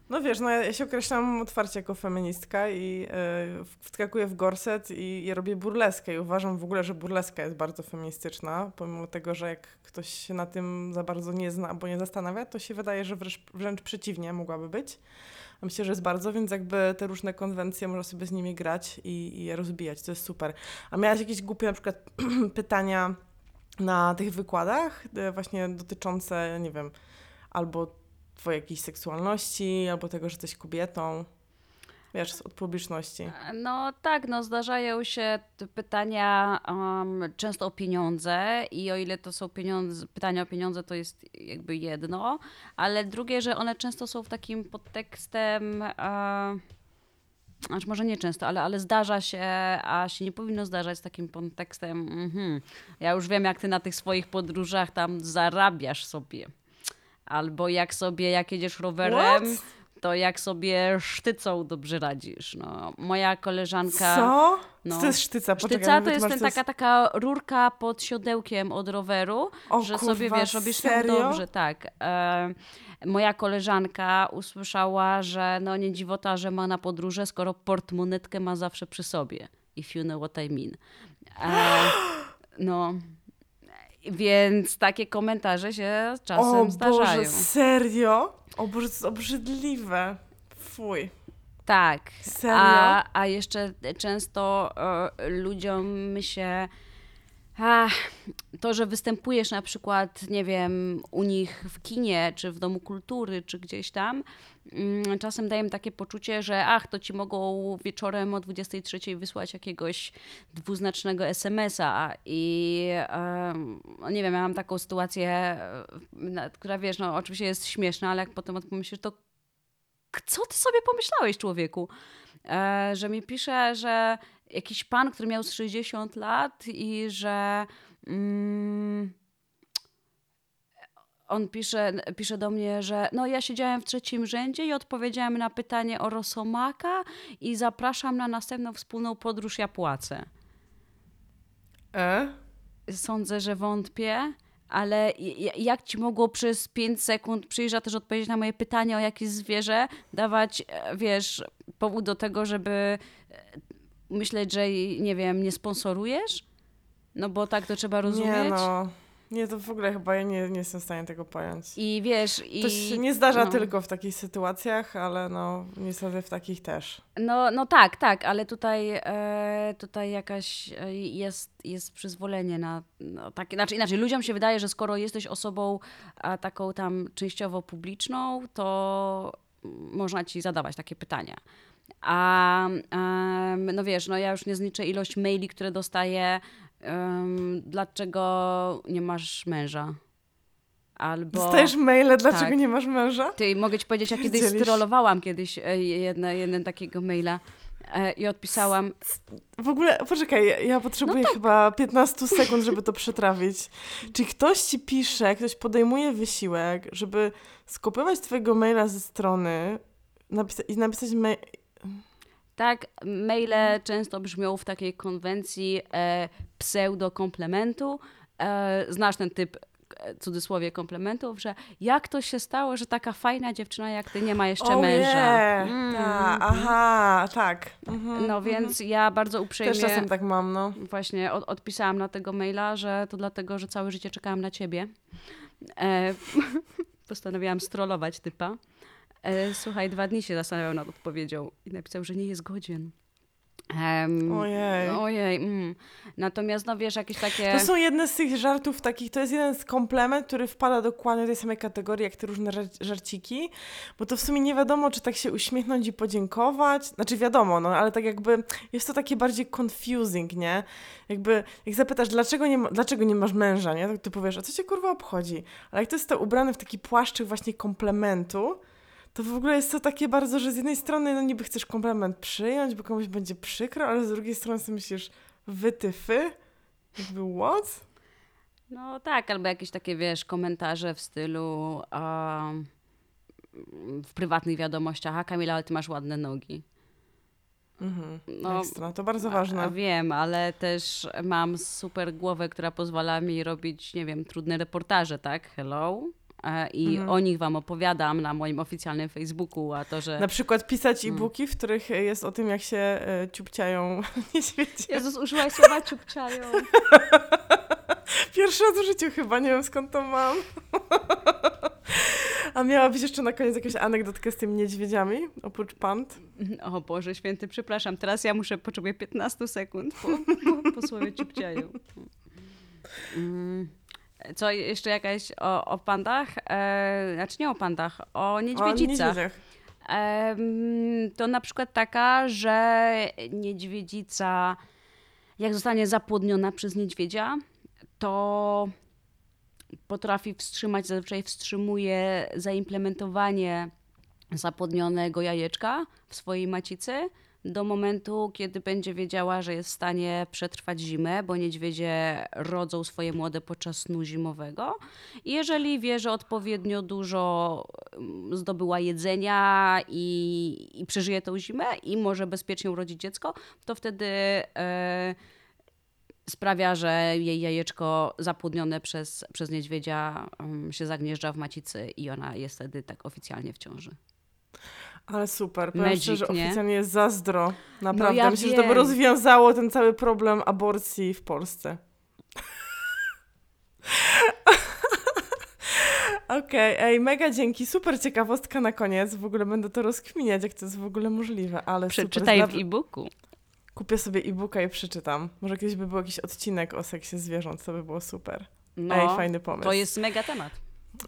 No wiesz, no ja, się określam otwarcie jako feministka i y, wskakuję w gorset i, i robię burleskę i uważam w ogóle, że burleska jest bardzo feministyczna, pomimo tego, że jak ktoś się na tym za bardzo nie zna albo nie zastanawia, to się wydaje, że wręcz, wręcz przeciwnie mogłaby być. A myślę, że jest bardzo, więc jakby te różne konwencje można sobie z nimi grać i, i je rozbijać, to jest super. A miałaś jakieś głupie na przykład pytania na tych wykładach, e, właśnie dotyczące, nie wiem, albo twojej jakiejś seksualności, albo tego, że jesteś kobietą. Wiesz, od publiczności. No tak, no zdarzają się pytania um, często o pieniądze i o ile to są pieniądze, pytania o pieniądze, to jest jakby jedno, ale drugie, że one często są w takim podtekstem, e, znaczy może nie często, ale, ale zdarza się, a się nie powinno zdarzać z takim podtekstem, mhm, ja już wiem jak ty na tych swoich podróżach tam zarabiasz sobie. Albo jak sobie, jak jedziesz rowerem, What? to jak sobie sztycą dobrze radzisz. No, moja koleżanka... Co? No. Co to jest sztyca? Poczekaj, Sztyca to jest ten, taka, taka rurka pod siodełkiem od roweru, O że kurwa, sobie, wiesz, robisz ją serio? dobrze, tak. E, moja koleżanka usłyszała, że no nie dziwota, że ma na podróże, skoro portmonetkę ma zawsze przy sobie. If you know what I mean. E, no, więc takie komentarze się czasem O zdarzają. Boże, serio? O Boże, to jest obrzydliwe. Fuj. Tak. Serio? A, a jeszcze często e, ludziom się. Ach, to, że występujesz na przykład, nie wiem, u nich w kinie, czy w domu kultury, czy gdzieś tam, czasem daje im takie poczucie, że ach, to ci mogą wieczorem o 23 wysłać jakiegoś dwuznacznego SMS-a i no nie wiem, ja mam taką sytuację, e, która wiesz, no oczywiście jest śmieszna, ale jak potem pomyślisz, to co ty sobie pomyślałeś, człowieku? E, że mi pisze, że jakiś pan, który miał z 60 lat i że mm, on pisze, pisze do mnie, że no ja siedziałem w trzecim rzędzie i odpowiedziałem na pytanie o Rosomaka i zapraszam na następną wspólną podróż, ja płacę. E? Sądzę, że wątpię, ale jak ci mogło przez 5 sekund przyjrzeć też odpowiedzieć na moje pytanie o jakieś zwierzę, dawać, e, wiesz, powód do tego, żeby e, myśleć, że nie wiem, nie sponsorujesz? No bo tak to trzeba rozumieć. Nie no. Nie, to w ogóle chyba ja nie, nie jestem w stanie tego pojąć. I wiesz, i... To się nie zdarza no. tylko w takich sytuacjach, ale no niestety w takich też. No, no tak, tak, ale tutaj, e, tutaj jakaś e, jest, jest przyzwolenie na no, takie, znaczy inaczej, ludziom się wydaje, że skoro jesteś osobą a, taką tam częściowo publiczną, to można ci zadawać takie pytania. A no wiesz, no ja już nie zliczę ilość maili, które dostaję, em, dlaczego nie masz męża? Albo... Dostajesz maile, dlaczego tak. nie masz męża? Ty, mogę ci powiedzieć, ja kiedyś strollowałam kiedyś e, jedne, jeden takiego maila e, i odpisałam, W ogóle, poczekaj, ja- potrzebuję chyba 15 sekund, żeby to przetrawić. Czy ktoś ci pisze, ktoś podejmuje wysiłek, żeby skopiować twojego maila ze strony napisa- i napisać. Tak, maile często brzmią w takiej konwencji e, pseudo-komplementu. E, znasz ten typ e, cudzysłowie komplementów, że jak to się stało, że taka fajna dziewczyna jak ty nie ma jeszcze O męża. nie, Mm. ta, aha, tak. Mhm, No mhm. więc ja bardzo uprzejmie Też czasem tak mam, no. właśnie od, odpisałam na tego maila, że to dlatego, że całe życie czekałam na ciebie. E, postanowiłam strollować typa. E, słuchaj, dwa dni się zastanawiał nad odpowiedzią i napisał, że nie jest godzien. Em, Ojej. Ojej. Mm. Natomiast, no wiesz, jakieś takie... To są jedne z tych żartów takich, to jest jeden z komplement, który wpada dokładnie do tej samej kategorii, jak te różne żar- żarciki, bo to w sumie nie wiadomo, czy tak się uśmiechnąć i podziękować, znaczy wiadomo, no, ale tak jakby jest to takie bardziej confusing, nie? Jakby, jak zapytasz, dlaczego nie, ma, dlaczego nie masz męża, nie? To ty powiesz, a co cię kurwa obchodzi? Ale jak to jest to ubrane w taki płaszczyk właśnie komplementu, to w ogóle jest to takie bardzo, że z jednej strony no niby chcesz komplement przyjąć, bo komuś będzie przykro, ale z drugiej strony sobie myślisz, wytyfy? Jakby what? No tak, albo jakieś takie, wiesz, komentarze w stylu um, w prywatnych wiadomościach, a Kamila, ale ty masz ładne nogi. Mhm. No, Ekstra, to bardzo A, ważne. wiem, ale też mam super głowę, która pozwala mi robić, nie wiem, trudne reportaże, tak? Hello? E, I Mhm. o nich wam opowiadam na moim oficjalnym Facebooku, a to, że... Na przykład pisać Mm. e-booki, w których jest o tym, jak się e, ciupciają niedźwiedzie. Jezus, użyłaś słowa ciupciają. Pierwszy raz w życiu chyba, nie wiem skąd to mam. A miałabyś jeszcze na koniec jakąś anegdotkę z tymi niedźwiedziami, oprócz pand? O Boże Święty, przepraszam, teraz ja muszę, potrzebuję 15 sekund po, po, po słowie ciupciają. Mm. Co, jeszcze jakaś o, o pandach? E, znaczy nie o pandach, o O niedźwiedzicach. niedźwiedziach. Em, to na przykład taka, że niedźwiedzica, jak zostanie zapłodniona przez niedźwiedzia, to potrafi wstrzymać, zazwyczaj wstrzymuje zaimplementowanie zapłodnionego jajeczka w swojej macicy do momentu, kiedy będzie wiedziała, że jest w stanie przetrwać zimę, bo niedźwiedzie rodzą swoje młode podczas snu zimowego. I jeżeli wie, że odpowiednio dużo mm, zdobyła jedzenia i, i przeżyje tą zimę i może bezpiecznie urodzić dziecko, to wtedy e, sprawia, że jej jajeczko zapłodnione przez, przez niedźwiedzia um, się zagnieżdża w macicy i ona jest wtedy tak oficjalnie w ciąży. Ale super, powiem Magic, szczerze, nie? oficjalnie jest zazdro. Naprawdę, ja myślę, że to by wiem. rozwiązało ten cały problem aborcji w Polsce. Okej, ej, mega dzięki, super ciekawostka na koniec. W ogóle będę to rozkminiać, jak to jest w ogóle możliwe, ale Przeczytaj super. w e-booku. Kupię sobie e-booka i przeczytam. Może kiedyś by był jakiś odcinek o seksie zwierząt, to by było super. No, Ej, fajny pomysł. to jest mega temat.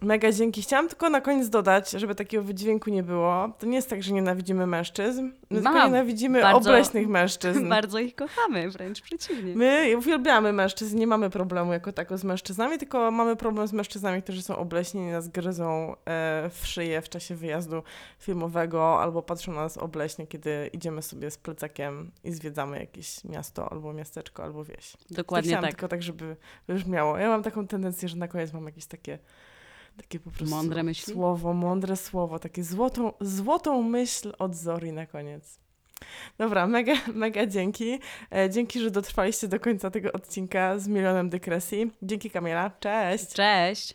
Mega dzięki. Chciałam tylko na koniec dodać, żeby takiego wydźwięku nie było. To nie jest tak, że nienawidzimy mężczyzn. My Mam. tylko nienawidzimy Bardzo- obleśnych mężczyzn. Bardzo ich kochamy, wręcz przeciwnie. My uwielbiamy mężczyzn, nie mamy problemu jako tako z mężczyznami, tylko mamy problem z mężczyznami, którzy są obleśni i nas gryzą e, w szyję w czasie wyjazdu filmowego albo patrzą na nas obleśnie, kiedy idziemy sobie z plecakiem i zwiedzamy jakieś miasto albo miasteczko albo wieś. Dokładnie Chciałam tak. tylko tak, żeby brzmiało. Ja mam taką tendencję, że na koniec mam jakieś takie takie po prostu Mądre myśli? słowo, mądre słowo, takie złotą, złotą myśl od Zori na koniec. Dobra, mega, mega dzięki. E, dzięki, że dotrwaliście do końca tego odcinka z milionem dykresji. Dzięki Kamila. Cześć! Cześć!